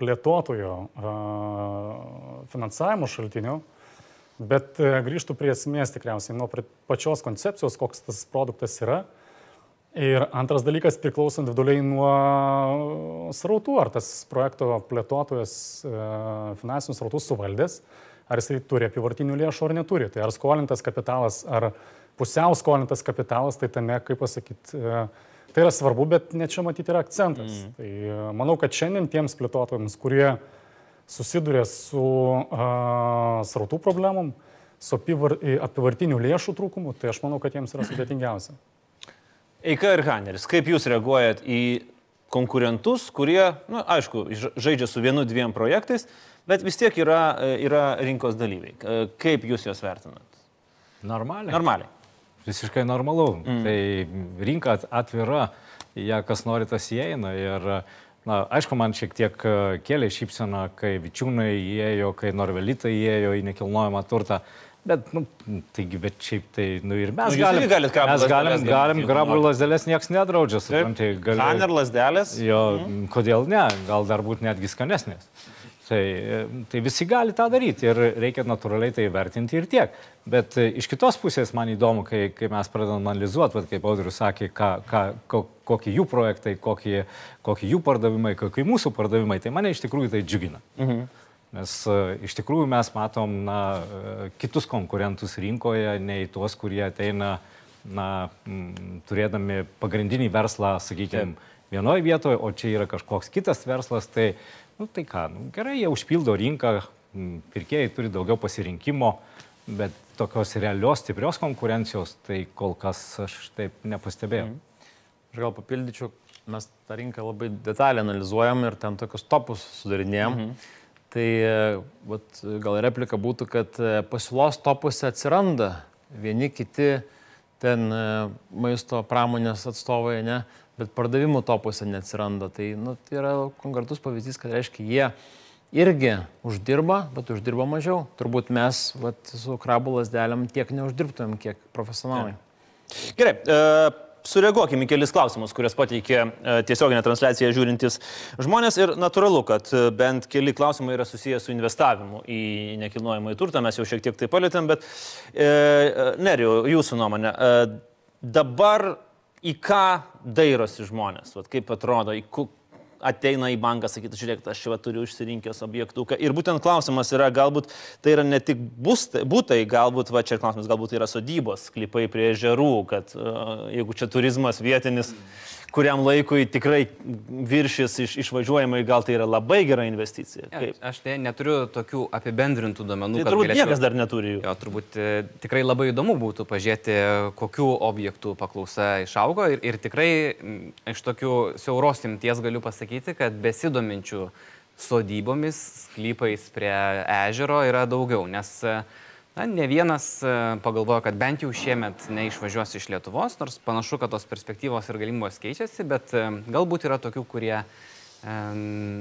plėtotojo finansavimo šaltinio, bet e, grįžtų prie esmės tikriausiai nuo pačios koncepcijos, koks tas produktas yra. Ir antras dalykas priklauso individualiai nuo srautų, ar tas projekto plėtotojas e, finansinius srautus suvaldęs, ar jisai turi apivartinių lėšų ar neturi. Tai ar skolintas kapitalas, ar pusiau skolintas kapitalas, tai tame, kaip pasakyti, e, tai yra svarbu, bet ne čia matyti yra akcentas. Mm. Tai e, manau, kad šiandien tiems plėtotojams, kurie susiduria su uh, srautų problemom, su apivartinių lėšų trūkumu, tai aš manau, kad jiems yra sudėtingiausia. Eika ir Haneris, kaip jūs reaguojat į konkurentus, kurie, na, nu, aišku, žaidžia su vienu, dviem projektais, bet vis tiek yra, yra rinkos dalyviai. Kaip jūs juos vertinat? Normaliai. Normaliai. Visiškai normalu. Mm. Tai rinka atvira, ją kas nori tas įeina. Ir, na, aišku, man šiek tiek e, kėlė šypsena, kai vičiūnai įėjo, kai norvelitai įėjo į nekilnojamą turtą. Bet, nu, taigi, bet šiaip tai, nu ir mes nu, galim, galit mes galim, galim grabų lasdelės niekas nedraudžia, suprantate. Gali... Haner lasdelės? Jo, mm. kodėl ne, gal dar būt netgi skanesnės. Tai, tai visi gali tą daryti ir reikia natūraliai tai vertinti ir tiek. Bet e, iš kitos pusės man įdomu, kai, kai mes pradedam analizuoti, vat, kaip Audrius sakė, ką, ką, ko, kokie jų projektai, kokie, kokie jų pardavimai, kokie mūsų pardavimai, tai mane iš tikrųjų tai džiugina. Mhm. Nes uh, iš tikrųjų mes matom na, uh, kitus konkurentus rinkoje, nei tuos, kurie ateina na, m, turėdami pagrindinį verslą, sakykime, vienoje vietoje, o čia yra kažkoks kitas verslas. Tai Nu tai ką, nu, gerai, jie užpildo rinką, pirkėjai turi daugiau pasirinkimo, bet tokios realios, stiprios konkurencijos, tai kol kas aš taip nepastebėjau. Mhm. Aš gal papildyčiau, mes tą rinką labai detaliai analizuojam ir ten tokius topus sudarinėjom. Mhm. Tai vat, gal replika būtų, kad e, pasiūlos topuose atsiranda vieni kiti ten e, maisto pramonės atstovai, ne, bet pardavimų topuose neatsiranda. Tai, nu, tai yra konkretus pavyzdys, kad reiškia, jie irgi uždirba, bet uždirba mažiau. Turbūt mes vat, su krabų lasdelėm tiek neuždirbtumėm, kiek profesionalai. Gerai. Sureaguokime į kelis klausimus, kurias pateikė e, tiesioginė transliacija žiūrintis žmonės. Ir natūralu, kad e, bent keli klausimai yra susijęs su investavimu į nekilnojamą į turtą, mes jau šiek tiek tai palėtėm, bet e, Neriu, jūsų nuomonė, e, dabar į ką dairosi žmonės, Vat kaip atrodo, į ateina į banką, sakytų, žiūrėk, aš čia turiu išsirinkęs objektų. Ir būtent klausimas yra, galbūt tai yra ne tik būtai, galbūt, va čia klausimas, galbūt tai yra sodybos, klipai prie ežerų, kad uh, jeigu čia turizmas vietinis. Mm kuriam laikui tikrai viršys iš, išvažiuojamai, gal tai yra labai gera investicija. Kaip? Ja, aš tai neturiu tokių apibendrintų duomenų. Tai turbūt galėčiau... niekas dar neturi jų. Jo, turbūt e, tikrai labai įdomu būtų pažiūrėti, kokiu objektų paklausa išaugo ir, ir tikrai iš tokių siauros imties galiu pasakyti, kad besidominčių sodybomis, sklypais prie ežero yra daugiau, nes uh, Na, ne vienas e, pagalvojo, kad bent jau šiemet neišvažiuos iš Lietuvos, nors panašu, kad tos perspektyvos ir galimybos keičiasi, bet e, galbūt yra tokių, kurie e,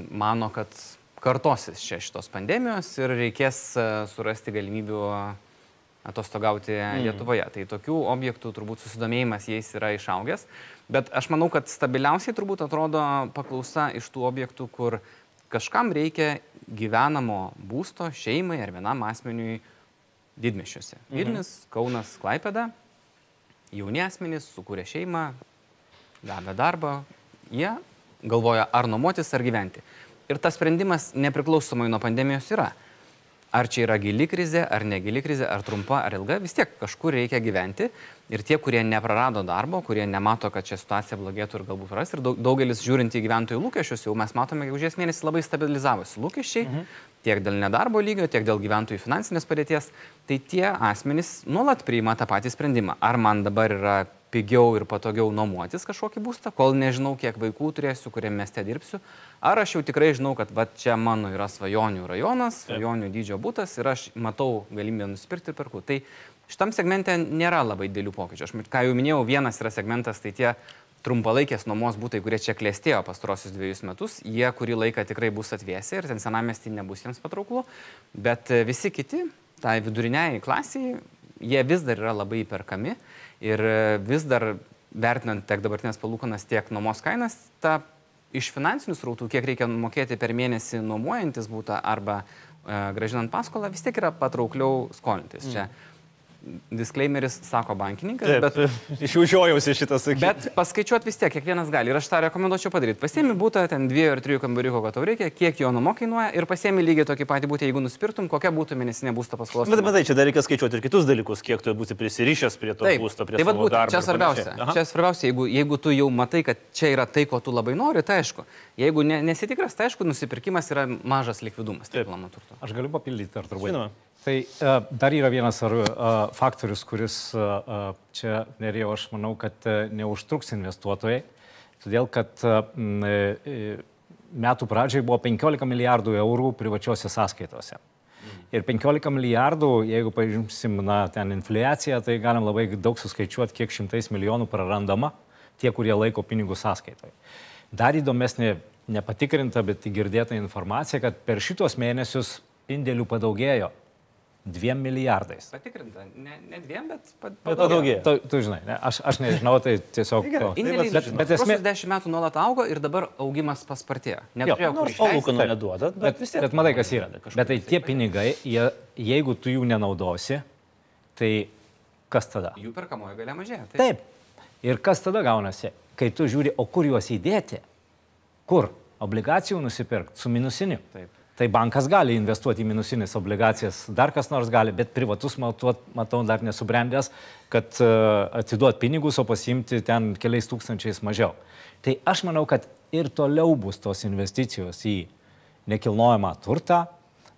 mano, kad kartosis čia šitos pandemijos ir reikės surasti galimybių atostogauti mm. Lietuvoje. Tai tokių objektų turbūt susidomėjimas jais yra išaugęs, bet aš manau, kad stabiliausiai turbūt atrodo paklausa iš tų objektų, kur kažkam reikia gyvenamo būsto šeimai ar vienam asmeniui didmešiuose. Mhm. Vilnius, Kaunas, Klaipeda, jauni asmenys, sukūrė šeimą, gavę darbą, jie galvoja ar nuomotis, ar gyventi. Ir tas sprendimas nepriklausomai nuo pandemijos yra. Ar čia yra gili krizė, ar negili krizė, ar trumpa, ar ilga, vis tiek kažkur reikia gyventi. Ir tie, kurie neprarado darbo, kurie nemato, kad čia situacija blogėtų ir galbūt ras, ir daugelis žiūrint į gyventojų lūkesčius, jau mes matome, kad už mėnesį labai stabilizavosi lūkesčiai, mhm. tiek dėl nedarbo lygio, tiek dėl gyventojų finansinės padėties. Tai tie asmenys nuolat priima tą patį sprendimą. Ar man dabar yra pigiau ir patogiau nuomotis kažkokį būstą, kol nežinau, kiek vaikų turėsiu, kuriame mieste dirbsiu, ar aš jau tikrai žinau, kad va čia mano yra svajonių rajonas, svajonių dydžio būtas ir aš matau galimybę nusipirkti ir perku. Tai šitam segmente nėra labai dėlių pokyčių. Aš, ką jau minėjau, vienas yra segmentas, tai tie trumpalaikės nuomos būtai, kurie čia klėstėjo pastarosius dviejus metus, jie kurį laiką tikrai bus atvėsi ir ten senamestį nebus jiems patrauklu, bet visi kiti, tai viduriniai klasiai, jie vis dar yra labai įperkami Ir e, vis dar vertinant tiek dabartinės palūkanas, tiek nuomos kainas, ta iš finansinių srautų, kiek reikia mokėti per mėnesį nuomojantis būtą arba e, gražinant paskolą, vis tiek yra patraukliau skolintis. Mm. Čia disclaimeris sako bankininkas, Taip, bet... *laughs* Išjaučiausi šitą sakymą. Bet paskaičiuoti vis tiek, kiekvienas gali. Ir aš tą rekomenduočiau padaryti. Pasiemi būtą ten dviejų ar trijų kambarių, ko tau reikia, kiek jo numo kainuoja ir pasiemi lygiai tokį patį būtą, jeigu nusipirtum, kokia būtų mėnesinė būsto paskolos. Bet matai, čia dar reikia skaičiuoti ir kitus dalykus, kiek tu būsi prisirišęs prie to Taip, būsto, prie tai savo darbo. Čia svarbiausia. Čia svarbiausia, jeigu, jeigu tu jau matai, kad čia yra tai, ko tu labai nori, tai aišku. Jeigu ne, nesitikras, tai aišku, nusipirkimas yra mažas likvidumas. Taip, Aš galiu papildyti, ar turbūt. Žinoma. Tai uh, dar yra vienas ar, uh, faktorius, kuris uh, čia nerėjau, aš manau, kad neužtruks investuotojai, todėl kad metų pradžiai buvo 15 milijardų eurų privačiose sąskaitose. Ir 15 milijardų, jeigu pažymsim, na, ten infliaciją, tai galim labai daug suskaičiuoti, kiek šimtais milijonų prarandama tie, kurie laiko pinigų sąskaitoje. Dar įdomesnė, nepatikrinta, bet girdėta informacija, kad per šitos mėnesius indėlių padaugėjo dviem milijardais. Patikrinta, ne, ne dviem, bet padaugėjo. Tu, tu žinai, ne, aš, aš nežinau, tai tiesiog... Tai Indėliai, bet, bet esmė... 10 metų nuolat augo ir dabar augimas paspartėjo. Neturėjau nors palūkanų neduoda, bet, bet vis tiek. Bet matai, kas yra. Bet tai tie pinigai, jie, jeigu tu jų nenaudosi, tai kas tada? Jų perkamoji galia mažėja. Taip. taip. Ir kas tada gaunasi, kai tu žiūri, o kur juos įdėti? Kur? Obligacijų nusipirkti su minusiniu. Taip. Tai bankas gali investuoti į minusinės obligacijas, dar kas nors gali, bet privatus matuot, matau dar nesubrendęs, kad uh, atiduot pinigus, o pasimti ten keliais tūkstančiais mažiau. Tai aš manau, kad ir toliau bus tos investicijos į nekilnojamą turtą,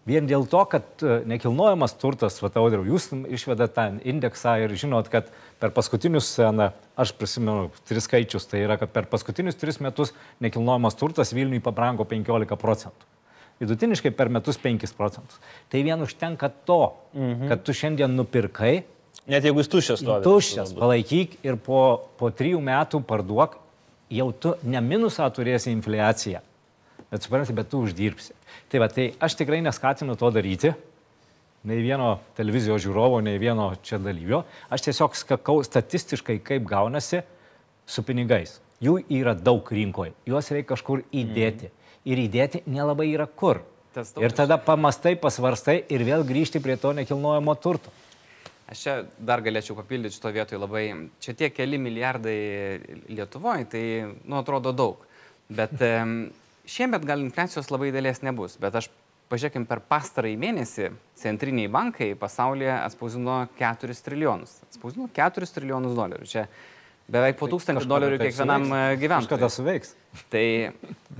vien dėl to, kad e, nekilnojamas turtas, va tau, jūs išvedat tą indeksą ir žinot, kad per paskutinius, na, aš prisimenu tris skaičius, tai yra, kad per paskutinius tris metus nekilnojamas turtas Vilniui pabrango 15 procentų vidutiniškai per metus 5 procentus. Tai vien užtenka to, mhm. kad tu šiandien nupirkai. Net jeigu jis tuščias stovi. Tuščias, palaikyk ir po, po trijų metų parduok, jau tu ne minusą turėsi infliaciją, bet supranti, bet tu uždirbsi. Tai va, tai aš tikrai neskatinu to daryti, nei vieno televizijos žiūrovo, nei vieno čia dalyvio. Aš tiesiog skakau statistiškai, kaip gaunasi, su pinigais. Jų yra daug rinkoje, juos reikia kažkur įdėti. Mm. Ir įdėti nelabai yra kur. Ir tada pamastai, pasvarstai ir vėl grįžti prie to nekilnojamo turto. Aš čia dar galėčiau papildyti šito vietoj labai. Čia tie keli milijardai Lietuvoje, tai, nu, atrodo daug. Bet *laughs* šiemet gal infliacijos labai dėlės nebus. Bet aš pažiūrėkim, per pastarąjį mėnesį centriniai bankai pasaulyje atspausino 4 trilijonus. Atspausino 4 trilijonus dolerių. Čia beveik po 1000 tai dolerių tai kiekvienam e, gyventojui. Kada suveiks? Tai,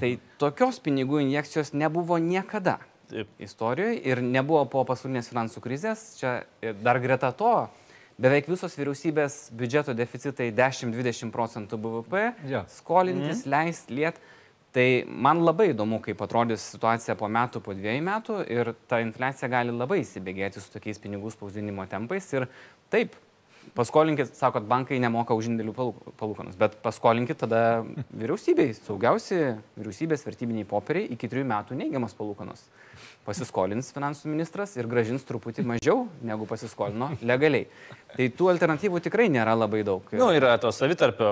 tai tokios pinigų injekcijos nebuvo niekada Taip. istorijoje ir nebuvo po pasaulinės finansų krizės. Čia dar greta to, beveik visos vyriausybės biudžeto deficitai 10-20 procentų BVP, ja. skolintis, mm. leist, liet. Tai man labai įdomu, kaip atrodys situacija po metų, po dviejų metų ir ta infliacija gali labai įsibėgėti su tokiais pinigų spausdinimo tempais. Ir taip, paskolinkit, sakot, bankai nemoka už indėlių palūkanus, bet paskolinkit tada vyriausybei, saugiausi vyriausybės vertybiniai popieriai iki trijų metų neigiamas palūkanos pasiskolins finansų ministras ir gražins truputį mažiau negu pasiskolino legaliai. Tai tų alternatyvų tikrai nėra labai daug. Na, nu, yra tos savitarpio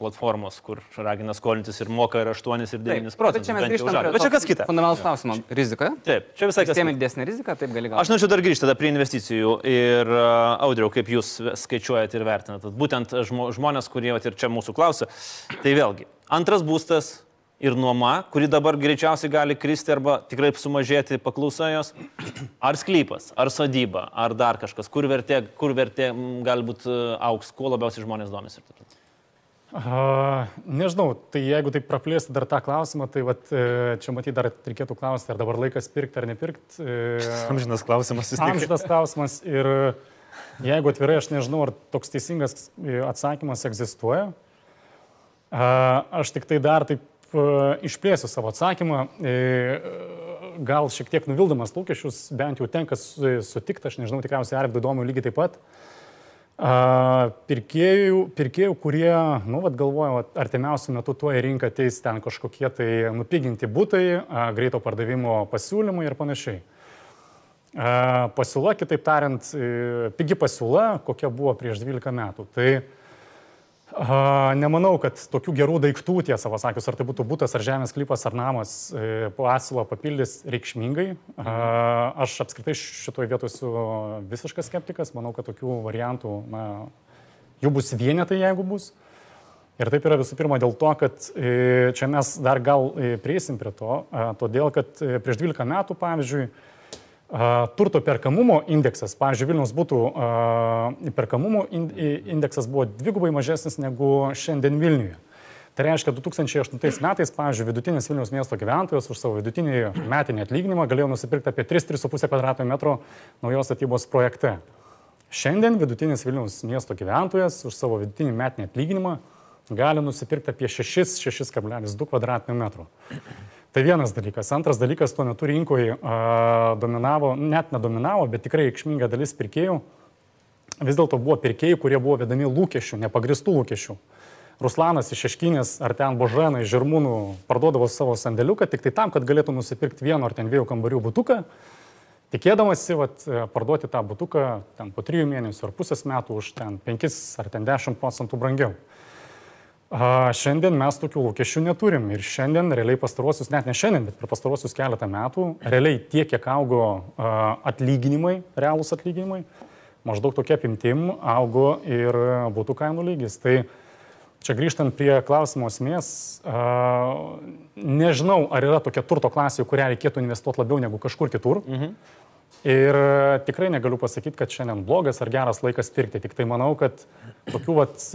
platformos, kur ragina skolintis ir moka ir 8 ir 9 procentus. Čia mes grįžtame prie bet čia kas kita. Fundamentalus klausimas - rizika. Taip, čia visai kas. Tėmė didesnė rizika, taip gali gauti. Aš norėčiau dar grįžti tada prie investicijų ir uh, audriau, kaip jūs skaičiuojate ir vertinate. Būtent žmonės, kurie ir čia mūsų klausia, tai vėlgi, antras būstas ir nuoma, kuri dabar greičiausiai gali kristi arba tikrai sumažėti paklausa jos, *clears throat* ar sklypas, ar sodyba, ar dar kažkas, kur vertė, kur vertė galbūt e, auks, kuo labiausiai žmonės domisi. Uh, nežinau, tai jeigu taip praplėsti dar tą klausimą, tai vat, e, čia matyt dar reikėtų klausti, ar dabar laikas pirkti ar nepirkti. E, *laughs* amžinas klausimas vis tiek. Amžinas klausimas ir jeigu atvirai aš nežinau, ar toks teisingas atsakymas egzistuoja. Uh, aš tik tai dar taip išplėsiu savo atsakymą. E, gal šiek tiek nuvildamas lūkesčius, bent jau tenka sutikti, aš nežinau, tikriausiai Arvidui įdomu lygiai taip pat. Pirkėjų, pirkėjų kurie, nu, vad galvoja, artimiausiu metu tuo į rinką ateis ten kažkokie tai nupiginti būtai, greito pardavimo pasiūlymai ir panašiai. Pasiūla, kitaip tariant, e, pigi pasiūla, kokia buvo prieš 12 metų. Tai A, nemanau, kad tokių gerų daiktų, tiesą pasakius, ar tai būtų būtas, ar žemės klypas, ar namas, e, pasiūlą papildys reikšmingai. A, aš apskritai šitoje vietoje esu visiškas skeptikas, manau, kad tokių variantų, na, jų bus vienetai, jeigu bus. Ir taip yra visų pirma dėl to, kad e, čia mes dar gal e, prieisim prie to, todėl kad prieš 12 metų, pavyzdžiui, turto perkamumo indeksas, pavyzdžiui, Vilnius būtų perkamumo indeksas buvo dvigubai mažesnis negu šiandien Vilniuje. Tai reiškia, 2008 metais, pavyzdžiui, vidutinis Vilnius miesto gyventojas už savo vidutinį metinį atlyginimą galėjo nusipirkti apie 3-3,5 km2 naujos statybos projekte. Šiandien vidutinis Vilnius miesto gyventojas už savo vidutinį metinį atlyginimą gali nusipirkti apie 6-6,2 km2. Tai vienas dalykas. Antras dalykas, tuo metu rinkoje dominavo, net nedominavo, bet tikrai reikšminga dalis pirkėjų. Vis dėlto buvo pirkėjai, kurie buvo vedami lūkesčių, nepagristų lūkesčių. Ruslanas iš Šeškinės ar ten Božanai iš Žirmūnų parduodavo savo sandėliuką tik tai tam, kad galėtų nusipirkti vieno ar ten dviejų kambarių būtuką, tikėdamasi vat, parduoti tą būtuką ten po trijų mėnesių ar pusės metų už ten 5 ar ten 10 procentų brangiau. Šiandien mes tokių lūkesčių neturim ir šiandien realiai pastaruosius, net ne šiandien, bet per pastaruosius keletą metų, realiai tiek, kiek augo atlyginimai, realūs atlyginimai, maždaug tokia apimtim augo ir būtų kainų lygis. Tai čia grįžtant prie klausimo esmės, nežinau, ar yra tokia turto klasė, kurią reikėtų investuoti labiau negu kažkur kitur. Mhm. Ir tikrai negaliu pasakyti, kad šiandien blogas ar geras laikas pirkti. Tik tai manau, kad tokių vat,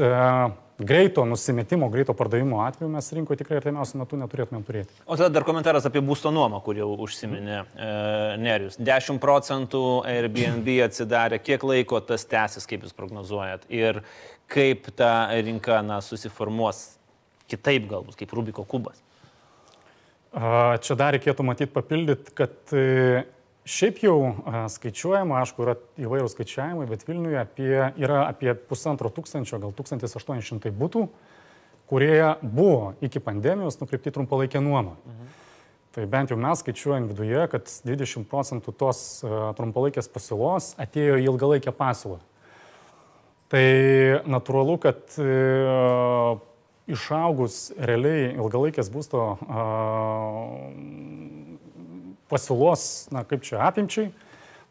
greito nusimetimo, greito pardavimo atveju mes rinkoje tikrai artimiausiu metu neturėtumėm turėti. O tada dar komentaras apie būsto nuomą, kur jau užsiminė e, Nerius. 10 procentų Airbnb atsidarė, kiek laiko tas tęsis, kaip jūs prognozuojat ir kaip ta rinka na, susiformuos kitaip galbūt, kaip Rubiko kubas. Čia dar reikėtų matyti papildyti, kad e, Šiaip jau skaičiuojama, aišku, yra įvairūs skaičiavimai, bet Vilniuje apie, yra apie pusantro tūkstančio, gal 1800 būtų, kurie buvo iki pandemijos nukreipti trumpalaikę nuomą. Mhm. Tai bent jau mes skaičiuojam viduje, kad 20 procentų tos trumpalaikės pasiūlos atėjo į ilgalaikę pasiūlą. Tai natūralu, kad išaugus realiai ilgalaikės būsto pasiūlos, na kaip čia apimčiai,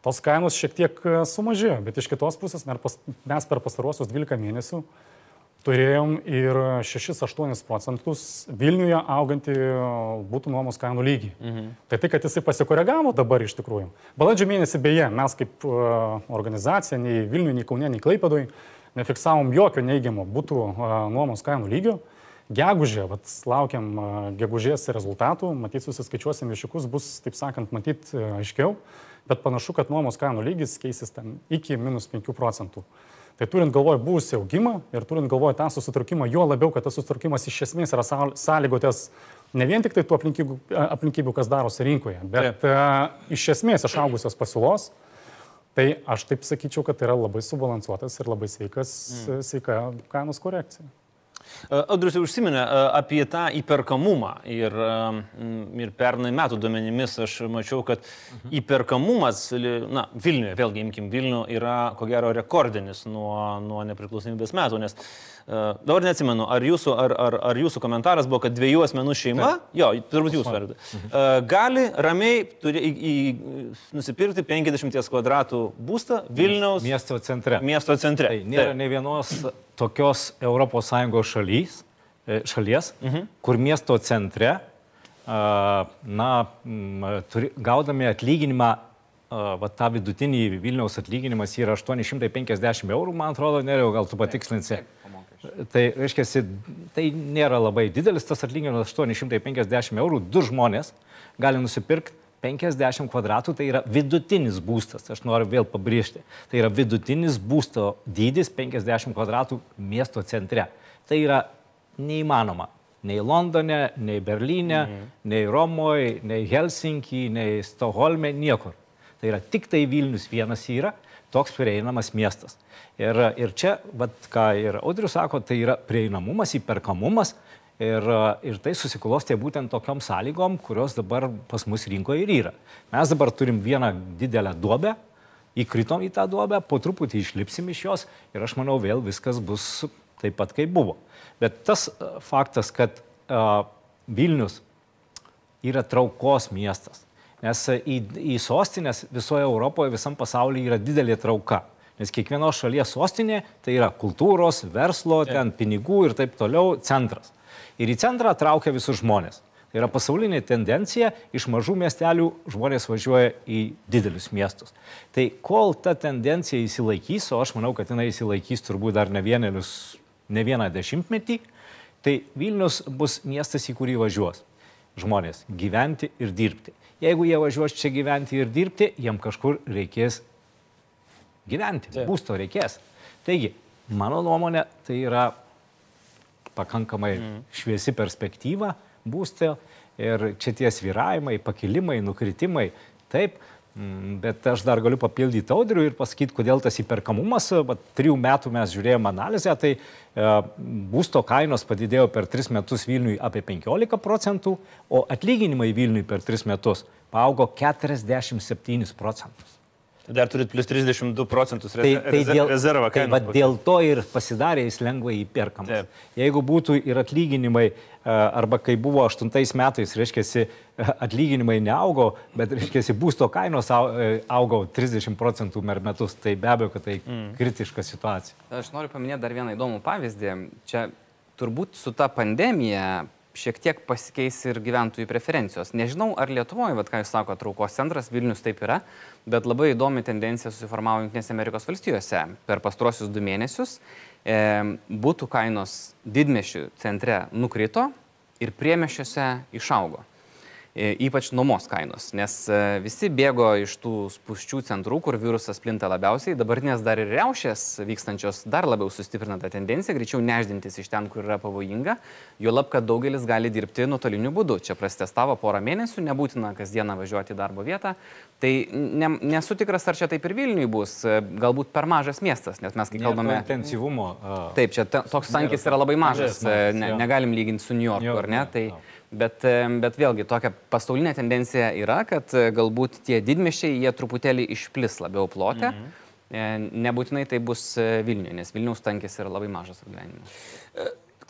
tos kainos šiek tiek sumažėjo, bet iš kitos pusės mes per pastarosius 12 mėnesių turėjom ir 6-8 procentus Vilniuje augantį būtų nuomos kainų lygį. Mhm. Tai tai, kad jisai pasikoregavo dabar iš tikrųjų. Balandžio mėnesį beje, mes kaip organizacija nei Vilniuje, nei Kaune, nei Klaipėdui nefiksavom jokio neigiamo būtų nuomos kainų lygio. Gegužė, vat, laukiam gegužės rezultatų, matyt, susiskaičiuosim viršiukus, bus, taip sakant, matyt aiškiau, bet panašu, kad nuomos kainų lygis keisis ten iki minus 5 procentų. Tai turint galvoj buvusi augimą ir turint galvoj tą susitraukimą, jo labiau, kad tas susitraukimas iš esmės yra sąlygotas ne vien tik tai tų aplinkybių, aplinkybių kas darosi rinkoje, bet uh, iš esmės išaugusios pasiūlos, tai aš taip sakyčiau, kad tai yra labai subalansuotas ir labai sveikas, mm. sveika kainos korekcija. Audrius jau užsiminė apie tą įperkamumą ir, ir pernai metų duomenimis aš mačiau, kad mhm. įperkamumas, na, Vilniuje, vėlgi imkim Vilnių, yra ko gero rekordinis nuo, nuo nepriklausomybės metų, nes dabar neatsimenu, ar jūsų, ar, ar, ar jūsų komentaras buvo, kad dviejų asmenų šeima, Taip. jo, turbūt jūs vardu, mhm. gali ramiai turi, į, į, nusipirkti 50 kvadratų būstą Vilniaus miesto centre. Miesto centre. Tai nėra Taip. ne vienos tokios ES šalys, e, šalies, mhm. kur miesto centre, na, turi, gaudami atlyginimą, va tą vidutinį Vilniaus atlyginimas yra 850 eurų, man atrodo, neriau, gal tu patikslinsi. Tai reiškia, tai nėra labai didelis tas atlyginimas 850 eurų, du žmonės gali nusipirkti 50 kvadratų tai yra vidutinis būstas, aš noriu vėl pabrėžti. Tai yra vidutinis būsto dydis 50 kvadratų miesto centre. Tai yra neįmanoma. Nei Londone, nei Berlyne, mhm. nei Romoje, nei Helsinkį, nei Stokholme, niekur. Tai yra tik tai Vilnius vienas yra toks prieinamas miestas. Ir, ir čia, vat, ką ir Audrius sako, tai yra prieinamumas, įperkamumas, Ir, ir tai susiklostė būtent tokiom sąlygom, kurios dabar pas mus rinkoje ir yra. Mes dabar turim vieną didelę duobę, įkritom į tą duobę, po truputį išlipsim iš jos ir aš manau vėl viskas bus taip pat, kaip buvo. Bet tas faktas, kad uh, Vilnius yra traukos miestas, nes į, į sostinės visoje Europoje, visam pasaulyje yra didelė trauka. Nes kiekvienos šalies sostinė tai yra kultūros, verslo, ten pinigų ir taip toliau centras ir į centrą traukia visus žmonės. Tai yra pasaulinė tendencija, iš mažų miestelių žmonės važiuoja į didelius miestus. Tai kol ta tendencija įsilaikys, o aš manau, kad jinai įsilaikys turbūt dar ne, vienelius, ne vieną dešimtmetį, tai Vilnius bus miestas, į kurį važiuos žmonės gyventi ir dirbti. Jeigu jie važiuos čia gyventi ir dirbti, jiem kažkur reikės gyventi, būsto reikės. Taigi, mano nuomonė, tai yra pakankamai mm. šviesi perspektyva būstė ir čia tie sviravimai, pakilimai, nukritimai, taip, Bet aš dar galiu papildyti audrių ir pasakyti, kodėl tas įperkamumas, bet trijų metų mes žiūrėjome analizę, tai e, būsto kainos padidėjo per tris metus Vilniui apie 15 procentų, o atlyginimai Vilniui per tris metus paaugo 47 procentus. Dar turit plus 32 procentus tai, tai dėl, rezervą. Tai va, dėl to ir pasidarė jis lengvai įperkamas. Taip. Jeigu būtų ir atlyginimai, arba kai buvo 8 metais, reiškia, *laughs* atlyginimai neaugo, bet, reiškia, būsto kainos augo 30 procentų per metus, tai be abejo, kad tai mm. kritiška situacija. Aš noriu paminėti dar vieną įdomų pavyzdį. Čia turbūt su ta pandemija šiek tiek pasikeis ir gyventojų preferencijos. Nežinau, ar Lietuvoje, vad ką jūs sakote, traukos centras Vilnius taip yra, bet labai įdomi tendencija susiformavo Junktinėse Amerikos valstijose. Per pastrosius du mėnesius e, būtų kainos didmešių centre nukrito ir priemešiuose išaugo. E, ypač nuomos kainos, nes e, visi bėgo iš tų spuščių centrų, kur virusas plinta labiausiai, dabartinės dar ir reušės vykstančios dar labiau sustiprina tą tendenciją, greičiau neždintis iš ten, kur yra pavojinga, jo lab, kad daugelis gali dirbti nuotoliniu būdu. Čia prastestavo porą mėnesių, nebūtina kasdieną važiuoti į darbo vietą. Tai ne, nesu tikras, ar čia taip ir Vilniui bus, e, galbūt per mažas miestas, nes mes kai kalbame... Intensyvumo. Taip, čia toks tankis yra labai mažas, mažas ne, negalim lyginti su New Yorku, ar ne? Tai, Bet, bet vėlgi tokia pasaulinė tendencija yra, kad e, galbūt tie didmešiai jie truputėlį išplis labiau plotę. Mhm. E, nebūtinai tai bus e, Vilniuje, nes Vilniaus tankis yra labai mažas apgyvenimas.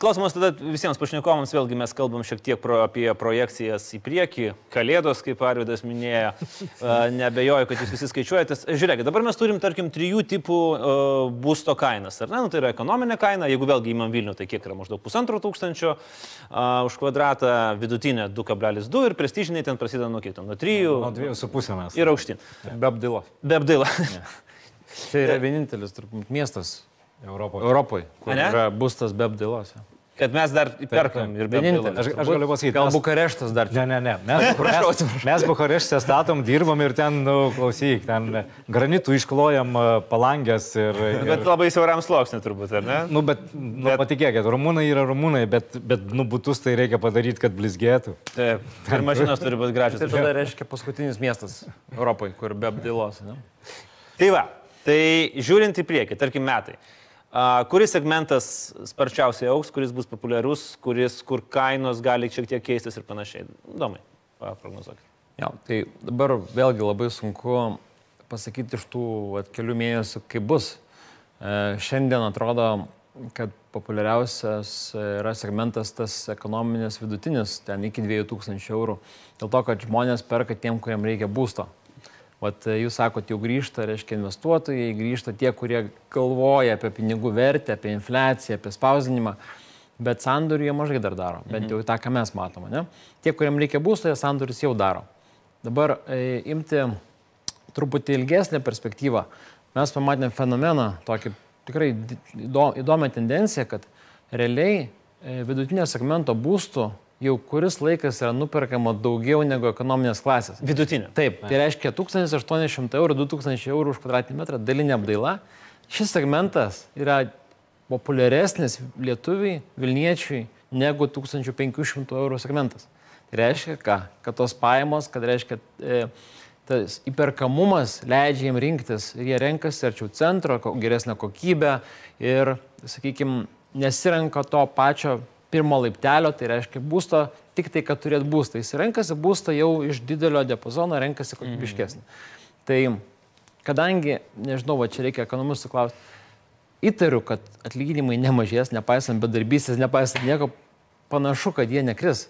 Klausimas tada visiems pašnekovams, vėlgi mes kalbam šiek tiek pro, apie projekcijas į priekį, kalėdos, kaip Arvidas minėjo, *laughs* nebejoju, kad jūs visi skaičiuojate. Žiūrėkit, dabar mes turim, tarkim, trijų tipų uh, būsto kainas, ar ne? Nu, tai yra ekonominė kaina, jeigu vėlgi įmam Vilnių, tai kiek yra maždaug pusantro tūkstančio uh, už kvadratą, vidutinė 2,2 ir prestižiniai ten prasideda nuo kiek, nuo 3. Nuo 2,5 mes. Ir aukštyn. Be apdailos. Be apdailo. *laughs* Tai yra vienintelis turbūt miestas Europoje. Europoje, kur yra būstas be apdailos. jo. Kad mes dar perkam ir apdailos. Aš, aš galiu pasakyti, Gal mes- Bukareštas dar čia. Ne, ne, ne. Mes, mes, mes Bukarešte statom, dirbam ir ten, nu, klausyk, ten granitų išklojam e, palangės ir... ir Bet labai siauram sluoksniui turbūt, ar ne? Nu, bet, nu, Bet- patikėkit, rumūnai yra rumūnai, bet, bet nu, būtus tai reikia padaryti, kad blizgėtų. Taip. Ir mašinos turi būti gražios. Tai tada reiškia paskutinis miestas Europoje, kur be apdailos. Ne? Tai va, tai žiūrint į priekį, tarkim metai. Kuris segmentas sparčiausiai auks, kuris bus populiarus, kuris, kur kainos gali šiek tiek keistis ir panašiai. Įdomu, prognozuokit. Ja, tai dabar vėlgi labai sunku pasakyti iš tų vat, kelių mėnesių, kaip bus. E, šiandien atrodo, kad populiariausias yra segmentas tas ekonominis vidutinis, ten iki 2000 eurų. Dėl to, kad žmonės perka tiem, kuriem reikia būsto. Vat e, jūs sakot, jau grįžta, reiškia investuotojai, grįžta tie, kurie galvoja apie pinigų vertę, apie infliaciją, apie spausdinimą, bet sandorių jie mažai dar daro, bent jau tą, ką mes matome. Ne? Tie, kuriem reikia būsto, jie sandorius jau daro. Dabar e, imti truputį ilgesnę perspektyvą, mes pamatėme fenomeną, tokį tikrai įdomią tendenciją, kad realiai e, vidutinio segmento būstų jau kuris laikas yra nuperkama daugiau negu ekonominės klasės. Vidutinė. Taip, tai reiškia 1800 eurų, 2000 eurų už kvadratinį metrą dalinė apdaila. Šis segmentas yra populiaresnis lietuviai, Vilniečiui negu 1500 eurų segmentas. Tai reiškia ką? Kad tos pajamos, kad reiškia e, tas įperkamumas leidžia jiems rinktis ir jie renkasi arčiau centro, geresnę kokybę ir, sakykime, nesirenka to pačio pirmo laiptelio, tai reiškia būsto, tik tai, kad turėt būstą. Jis renkasi būstą jau iš didelio diapazono, renkasi kokybiškesnį. Tai kadangi, nežinau, va čia reikia ekonomistų klausti, įtariu, kad atlyginimai nemažės, nepaisant bedarbystės, nepaisant nieko, panašu, kad jie nekris.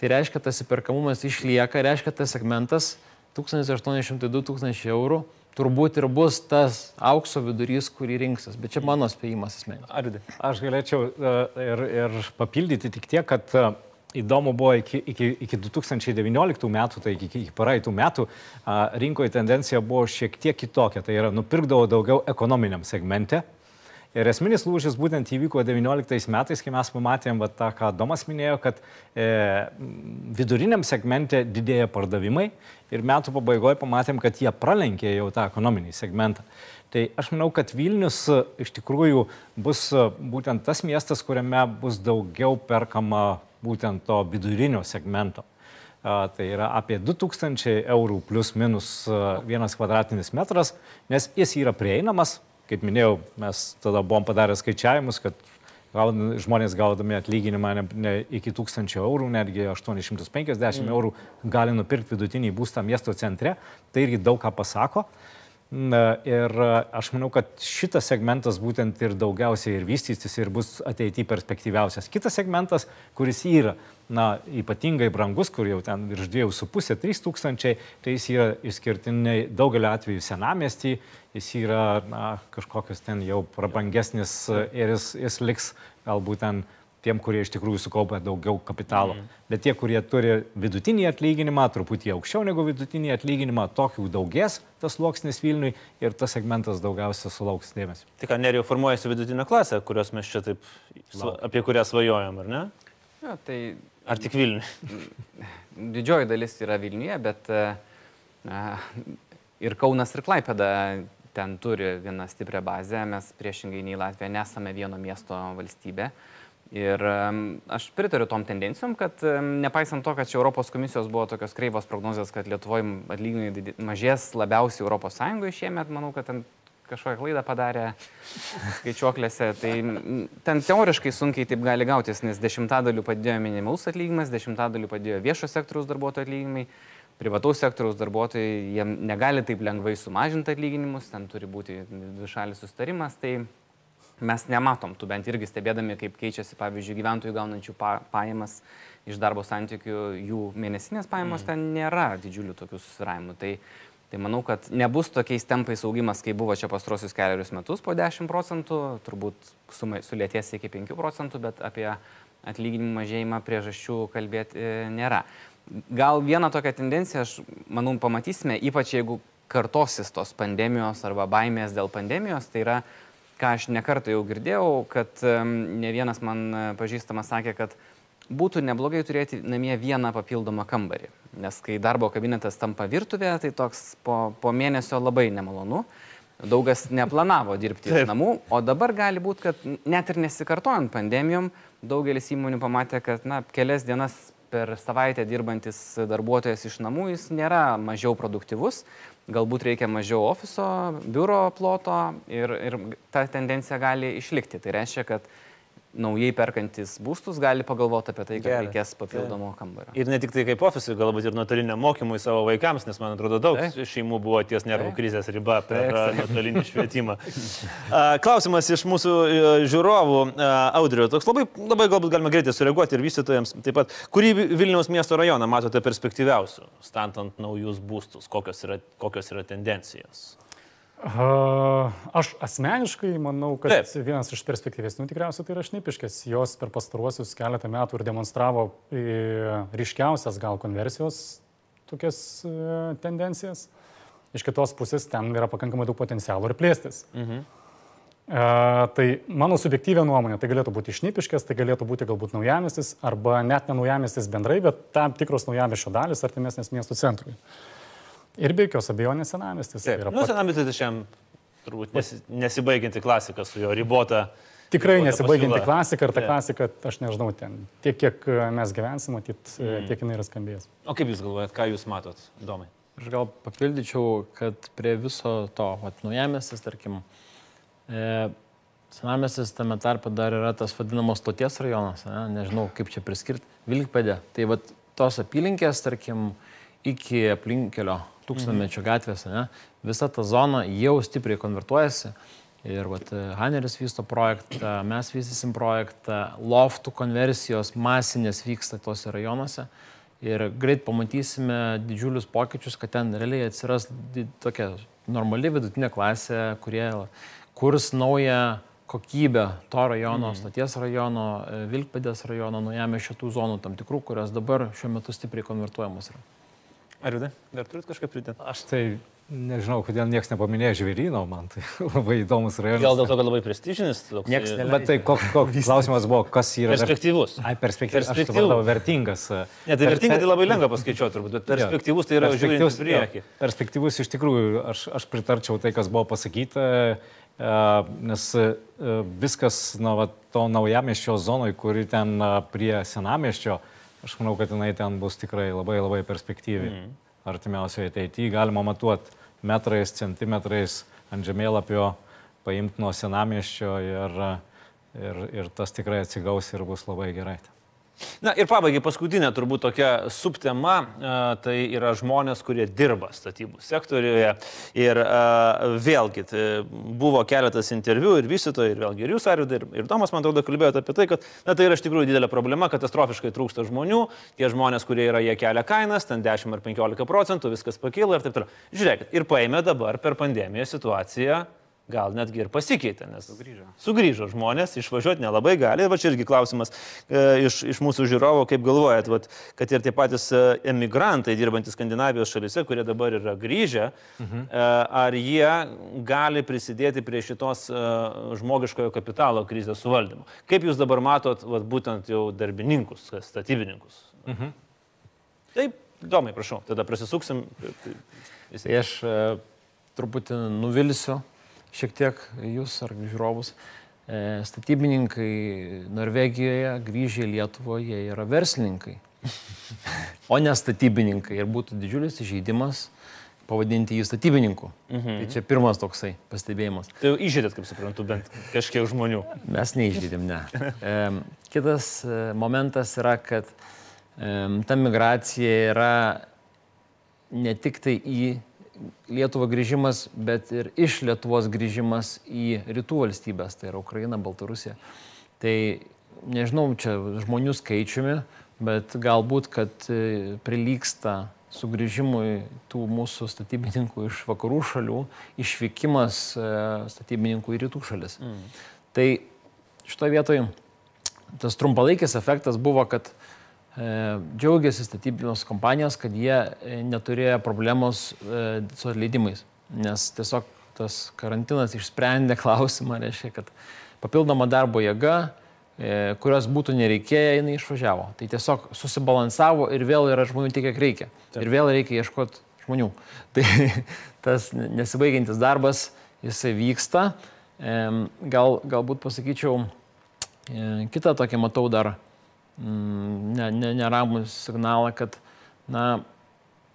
Tai reiškia, tas įperkamumas išlieka, reiškia, tas segmentas 1800-2000 eurų turbūt ir bus tas aukso vidurys, kurį rinksis. Bet čia mano spėjimas esmė. Arvidai. Aš galėčiau e, ir, ir papildyti tik tiek, kad e, įdomu buvo iki, iki, iki 2019 metų, tai iki, iki praeitų metų, a, rinkoje tendencija buvo šiek tiek kitokia. Tai yra, nupirkdavo daugiau ekonominiam segmente. Ir esminis lūžis būtent įvyko 19 metais, kai mes pamatėm va, tą, ką Domas minėjo, kad e, viduriniam segmente didėja pardavimai ir metų pabaigoje pamatėm, kad jie pralenkė jau tą ekonominį segmentą. Tai aš manau, kad Vilnius e, iš tikrųjų bus e, būtent tas miestas, kuriame bus daugiau perkama būtent to vidurinio segmento. Tai yra apie 2000 eurų plus minus a, vienas kvadratinis metras, nes jis yra prieinamas. Kaip minėjau, mes tada buvom padarę skaičiavimus, kad gaudami, žmonės gaudami atlyginimą ne, ne iki 1000 eurų, netgi 850 mm. eurų gali nupirkti vidutinį būstą miesto centre. Tai irgi daug ką pasako. Ir a, aš manau, kad šitas segmentas būtent ir daugiausiai ir vystysis ir bus ateityje perspektyviausias. Kitas segmentas, kuris yra na, ypatingai brangus, kur jau ten virš 2,5-3 tūkstančiai, tai jis yra išskirtinai daugelio atveju senamestį, jis yra na, kažkokios ten jau prabangesnis ir jis, jis liks galbūt ten tiem, kurie iš tikrųjų sukaupia daugiau kapitalo. Mm. Bet tie, kurie turi vidutinį atlyginimą, truputį aukščiau negu vidutinį atlyginimą, tokių daugės tas sluoksnis Vilniui ir tas segmentas daugiausia sulauks dėmesio. Tik ką, nerijau formuojasi vidutinė klasė, kurios mes čia taip, sva- apie kurią svajojam, ar ne? Ja, tai Ar tik Vilniui? didžioji dalis yra Vilniuje, bet e, e, ir Kaunas ir Klaipėda ten turi vieną stiprią bazę. Mes priešingai nei Latvija nesame vieno miesto valstybė. Ir em, aš pritariu tom tendencijom, kad nepaisant to, kad čia Europos komisijos buvo tokios kreivos prognozijos, kad Lietuvoje atlyginimai mažės labiausiai Europos Sąjungoje šiemet, manau, kad ten kažkokią klaidą padarė skaičiuoklėse. Tai ten teoriškai sunkiai taip gali gautis, nes dešimtadalių padėjo minimalus atlyginimas, dešimtadalių padėjo viešo sektoriaus darbuotojų atlyginimai, privataus sektoriaus darbuotojai, jie negali taip lengvai sumažinti atlyginimus, ten turi būti dvišalis sustarimas. Tai mes nematom tų bent irgi stebėdami, kaip keičiasi, pavyzdžiui, gyventojų gaunančių pa, pajamas iš darbo santykių, jų mėnesinės pajamos mm. ten nėra didžiulių tokių susiravimų. Tai, tai manau, kad nebus tokiais tempais augimas, kaip buvo čia pastrosius keliarius metus po 10 procentų, turbūt sulėties iki 5 procentų, bet apie atlyginimų mažėjimą priežasčių kalbėti e, nėra. Gal vieną tokią tendenciją, aš manau, pamatysime, ypač jeigu kartosis tos pandemijos arba baimės dėl pandemijos, tai yra ką aš nekartą jau girdėjau, kad ne vienas man e, pažįstamas sakė, kad būtų neblogai turėti namie vieną papildomą kambarį. Nes kai darbo kabinetas tampa virtuvė, tai toks po, po mėnesio labai nemalonu. Daugas neplanavo dirbti iš namų, o dabar gali būti, kad net ir nesikartojant pandemijom, daugelis įmonių pamatė, kad na, kelias dienas per savaitę dirbantis darbuotojas iš namų, jis nėra mažiau produktyvus, galbūt reikia mažiau ofiso, biuro ploto ir, ir ta tendencija gali išlikti. Tai reiškia, kad naujai perkantis būstus gali pagalvoti apie tai, kad Gerai. reikės papildomo kambario. Ir ne tik tai kaip ofisui, galbūt ir nuotoliniam mokymui savo vaikams, nes man atrodo daug tai. šeimų buvo ties nervų krizės riba per *laughs* nuotolinį švietimą. Klausimas iš mūsų e, žiūrovų, Audrio, toks labai, labai galbūt galima greitai sureaguoti ir vystytojams taip pat. Kurį Vilniaus miesto rajoną matote perspektyviausių, statant naujus būstus, kokios yra, kokios yra tendencijos? Aš asmeniškai manau, kad Taip. vienas iš perspektyvesnių tikriausiai tai yra šnipiškės. Jos per pastaruosius keletą metų ir demonstravo e, ryškiausias gal konversijos tokias e, tendencijas. Iš kitos pusės ten yra pakankamai daug potencialo ir plėstis. Mhm. Uh, tai mano subjektyvė nuomonė, tai galėtų būti šnipiškės, tai galėtų būti galbūt naujamestis, arba net ne naujamestis bendrai, bet tam tikros naujamešio dalis artimesnės miestų centrui. Uh, Ir be jokios abejonės senamestis. Taip, yra nu, pat... senamestis tai šiam turbūt nesi, nesibaigianti klasika su jo ribota. Tikrai ribota nesibaigianti pasiūla. klasika ir ta yeah. klasika, aš nežinau, ten tiek, kiek mes gyvensim, matyt, e, mm. tiek jinai ir skambės. O kaip Jūs galvojat, ką Jūs matot, Domai? Aš gal papildyčiau, kad prie viso to, vat, naujamestis, tarkim, e, senamestis tame tarpe dar yra tas vadinamos stoties rajonas, ne? nežinau kaip čia priskirti, Vilkpėdė. Tai vat, tos apylinkės, tarkim, iki aplinkelio tūkstantmečio gatvės, ne, visa ta zona jau stipriai konvertuojasi. Ir vat, Haneris vysto projektą, mes vystysim projektą, loftų konversijos masinės vyksta tose rajonuose. Ir greit pamatysime didžiulius pokyčius, kad ten realiai atsiras tokia normali vidutinė klasė, kurie kurs naują kokybę to rajono, mm. stoties rajono, Vilkpėdės rajono, naujame šitų zonų tam tikrų, kurios dabar šiuo metu stipriai konvertuojamos yra. Ar vidai, dar turit kažką pridėti? Aš tai nežinau, kodėl niekas nepaminėjo žvėryno, man tai *laughs* labai įdomus rajonas. Gal dėl to, kad labai prestižinis? Niekas neleidžia. Bet tai koks kok, klausimas buvo, kas yra... Perspektyvus. Ai, perspektyvus. Perspektyvus. Aš vertingas. Ne, tai vertinga tai labai lengva paskaičiuoti, turbūt, bet perspektyvus tai yra žiūrint į priekį. Perspektyvus iš tikrųjų, aš, aš pritarčiau tai, kas buvo pasakyta, nes viskas, na, va, to naujamieščio zonoje, kuri ten prie senamieščio, Aš manau, kad jinai ten bus tikrai labai labai perspektyvi. Mm. Artimiausioje ateityje galima matuoti metrais, centimetrais ant žemėlapio, paimti nuo senamieščio ir, ir, ir tas tikrai atsigaus ir bus labai gerai. Na ir pabaigai paskutinė turbūt tokia subtema, tai yra žmonės, kurie dirba statybų sektoriuje. Ir vėlgi, tai buvo keletas interviu ir vystytojų, ir vėlgi ir jūs, Arvidai, ir, ir Tomas, man atrodo, kalbėjote apie tai, kad na, tai yra iš tikrųjų didelė problema, katastrofiškai trūksta žmonių, tie žmonės, kurie yra, jie kelia kainas, ten 10 ar 15 procentų, viskas pakyla ir taip toliau. Žiūrėkit, ir paėmė dabar per pandemiją situaciją gal netgi ir pasikeitė, nes sugrįžo, sugrįžo žmonės, išvažiuoti nelabai gali. Va čia irgi klausimas e, iš, iš mūsų žiūrovo, kaip galvojat, vat, kad ir tie patys e, emigrantai dirbantys Skandinavijos šalise, kurie dabar yra grįžę, mhm. e, ar jie gali prisidėti prie šitos e, žmogiškojo kapitalo krizės suvaldymo. Kaip jūs dabar matot vat, būtent jau darbininkus, statybininkus? Mhm. Taip, įdomiai, prašau, tada prasisuksim. Tai aš e, truputį nuvilsiu šiek tiek jūs ar žiūrovus. E, statybininkai Norvegijoje grįžę į Lietuvą, jie yra verslininkai, o ne statybininkai. Ir būtų didžiulis įžeidimas pavadinti jį statybininku. Mhm. Tai čia pirmas toksai pastebėjimas. Tai jau išžydėt, kaip suprantu, bent kažkiek žmonių. Mes neišžydėm, ne. E, kitas e, momentas yra, kad e, ta migracija yra ne tik tai į Lietuvo grįžimas, bet ir iš Lietuvos grįžimas į rytų valstybės, tai yra Ukraina, Baltarusija. Tai nežinau, čia žmonių skaičiumi, bet galbūt, kad e, prilyksta sugrįžimui tų mūsų statybininkų iš vakarų šalių, išvykimas e, statybininkų į rytų šalis. Mm. Tai šitoje vietoje tas trumpalaikis efektas buvo, kad džiaugiasi statybinės kompanijos, kad jie e, neturėjo problemos e, su atleidimais, nes tiesiog tas karantinas išsprendė *laughs* klausimą, reiškia, kad papildoma darbo jėga, E, kurios būtų nereikėję, jinai išvažiavo. Tai tiesiog susibalansavo ir vėl yra žmonių tiek, kiek reikia. Taip. Ir vėl reikia ieškoti žmonių. *laughs* Tai tas nesibaigiantis darbas, jisai vyksta. Gal, galbūt pasakyčiau, e, kitą tokį matau dar ne, ne, neramų signalą, kad na,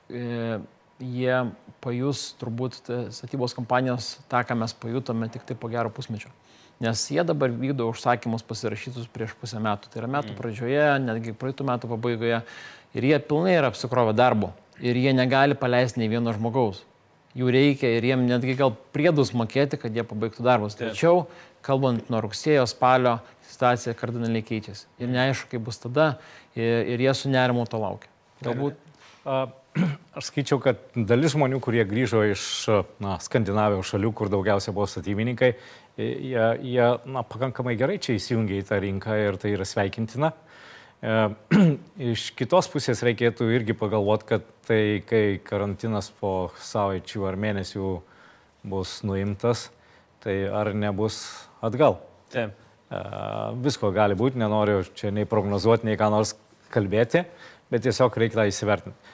e, jie pajus turbūt statybos kompanijos tą, ką mes pajutome tik tai po gero pusmečio nes jie dabar vykdo užsakymus pasirašytus prieš pusę metų. Tai yra metų mm. pradžioje, netgi praeitų metų pabaigoje. Ir jie pilnai yra apsikrovę darbo. Ir jie negali paleisti nei vieno žmogaus. Jų reikia ir jiem netgi gal priedus mokėti, kad jie pabaigtų darbus. Tačiau, kalbant nuo rugsėjo, spalio, situacija kardinaliai keičiasi. Ir neaišku, kaip bus tada. Ir, ir jie su nerimu to laukia. Galbūt. *clears throat* Aš skaičiau, kad dalis žmonių, kurie grįžo iš na, Skandinavijos šalių, kur daugiausia buvo statybininkai, jie, jie na, pakankamai gerai čia įsijungia į tą rinką ir tai yra sveikintina. E, *clears throat* iš kitos pusės reikėtų irgi pagalvoti, kad tai, kai karantinas po savaičių ar mėnesių bus nuimtas, tai ar nebus atgal. Taip. Visko gali būti, nenoriu čia nei prognozuoti, nei ką nors kalbėti, bet tiesiog reikia tą įsivertinti.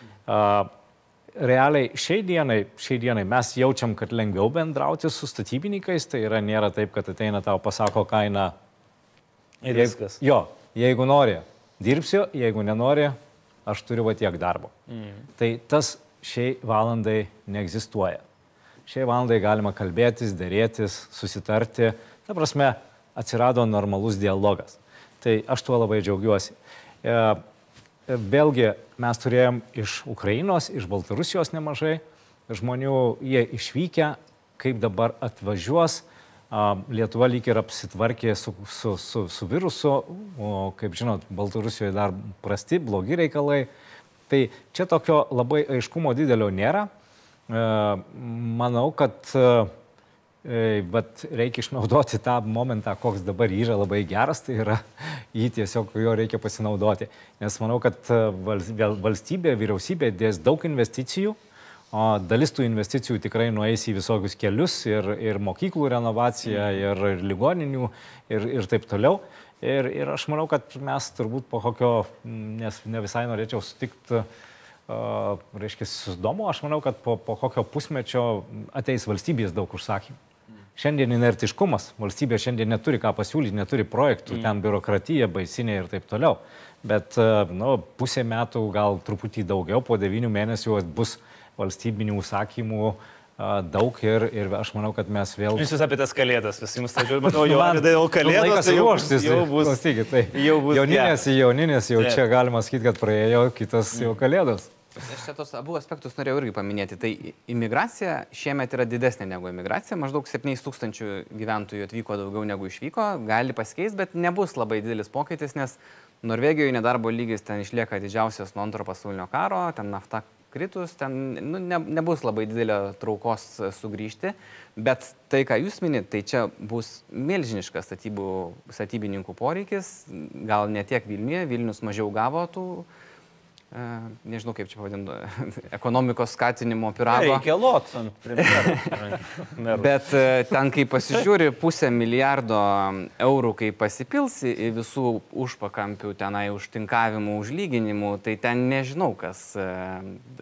Realiai šiai dienai, šiai dienai mes jaučiam, kad lengviau bendrauti su statybininkais, tai yra nėra taip, kad ateina tau pasako kainą. Ir viskas. Jo, jeigu nori, dirbsiu, jeigu nenori, aš turiu va tiek darbo. Mm. Tai tas šiai valandai neegzistuoja. Šiai valandai galima kalbėtis, dėrėtis, susitarti. Ta prasme, atsirado normalus dialogas. Tai aš tuo labai džiaugiuosi. E, Vėlgi mes turėjom iš Ukrainos, iš Baltarusijos nemažai žmonių, jie išvykę, kaip dabar atvažiuos. Lietuva lyg ir apsitvarkė su, su, su, su virusu, o kaip žinot, Baltarusijoje dar prasti, blogi reikalai. Tai čia tokio labai aiškumo didelio nėra. E, manau, kad Bet reikia išnaudoti tą momentą, koks dabar yra labai geras, tai yra jį tiesiog jo reikia pasinaudoti. Nes manau, kad valstybė, vyriausybė dės daug investicijų, o dalis tų investicijų tikrai nueis į visokius kelius ir, ir mokyklų renovaciją, mm. ir, ir ligoninių, ir, ir taip toliau. Ir, ir aš manau, kad mes turbūt po kokio, nes ne visai norėčiau sutikti, uh, reiškia, su domu, aš manau, kad po, po kokio pusmečio ateis valstybės daug užsakymų. Šiandien inertiškumas, valstybė šiandien neturi ką pasiūlyti, neturi projektų, mm. ten biurokratija, baisinė ir taip toliau. Bet e, nu, pusę metų, gal truputį daugiau, po devynių mėnesių bus valstybinių užsakymų uh, daug ir, ir aš manau, kad mes vėl... Jūs vis apie tas kalėdas, visi jums tačiau, *laughs* matau, jau, jau kalėdas, tai jau, ruoštis, jau bus. Klausykit, tai jau bus. Jauninės į jauninės, jau čia galima sakyti, kad praėjo kitas jau kalėdas. Aš čia tos abu aspektus norėjau irgi paminėti. Tai imigracija šiemet yra didesnė negu imigracija. Maždaug 7 tūkstančių gyventojų atvyko daugiau negu išvyko. Gali pasikeisti, bet nebus labai didelis pokytis, nes Norvegijoje nedarbo lygis ten išlieka didžiausias nuo antro pasaulinio karo, ten nafta kritus, ten nu, ne, nebus labai didelio traukos sugrįžti. Bet tai, ką jūs minit, tai čia bus milžiniškas statybų, statybininkų poreikis. Gal ne tiek Vilniuje, Vilnius mažiau gavo tų nežinau kaip čia pavadinti, *laughs* ekonomikos skatinimo pirago. Reikia lot ant premjero. *laughs* Bet e, ten, kai pasižiūri pusę milijardo eurų, kai pasipils į visų užpakampių tenai užtinkavimų, užlyginimų, tai ten nežinau, kas e,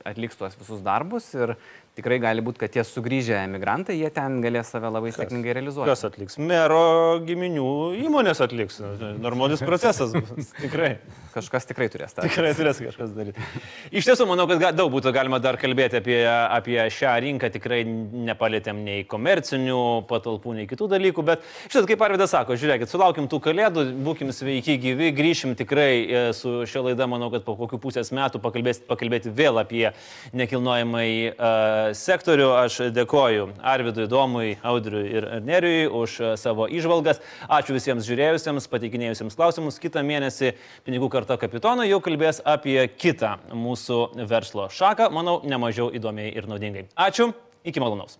atliks tuos visus darbus ir tikrai gali būti, kad tie sugrįžę emigrantai, jie ten galės save labai kas, sėkmingai realizuoti. Kas atliks? Mero giminių įmonės atliks. Normalus procesas. *laughs* tikrai. Kažkas tikrai turės tą. Tikrai turės kažkas daryti. Iš tiesų, manau, kad daug būtų galima dar kalbėti apie, apie šią rinką. Tikrai nepalėtėm nei komercinių patalpų, nei kitų dalykų. Bet šitą, kaip Arvidas sako, žiūrėkit, sulaukim tų kalėdų, būkim sveiki, gyvi, grįšim tikrai e, su šia laida, manau, kad po kokių pusės metų pakalbėti, pakalbėti vėl apie nekilnojamai uh, sektorių. Aš dėkoju Arvidui, Domui, Audriui ir Nerijui už savo išvalgas. Ačiū visiems žiūrėjusiems, pateikinėjusiems klausimus. Kitą mėnesį pinigų karta kapitono jau kalbės apie kitą mūsų verslo šaką, manau, nemažiau įdomiai ir naudingai. Ačiū, iki malonaus.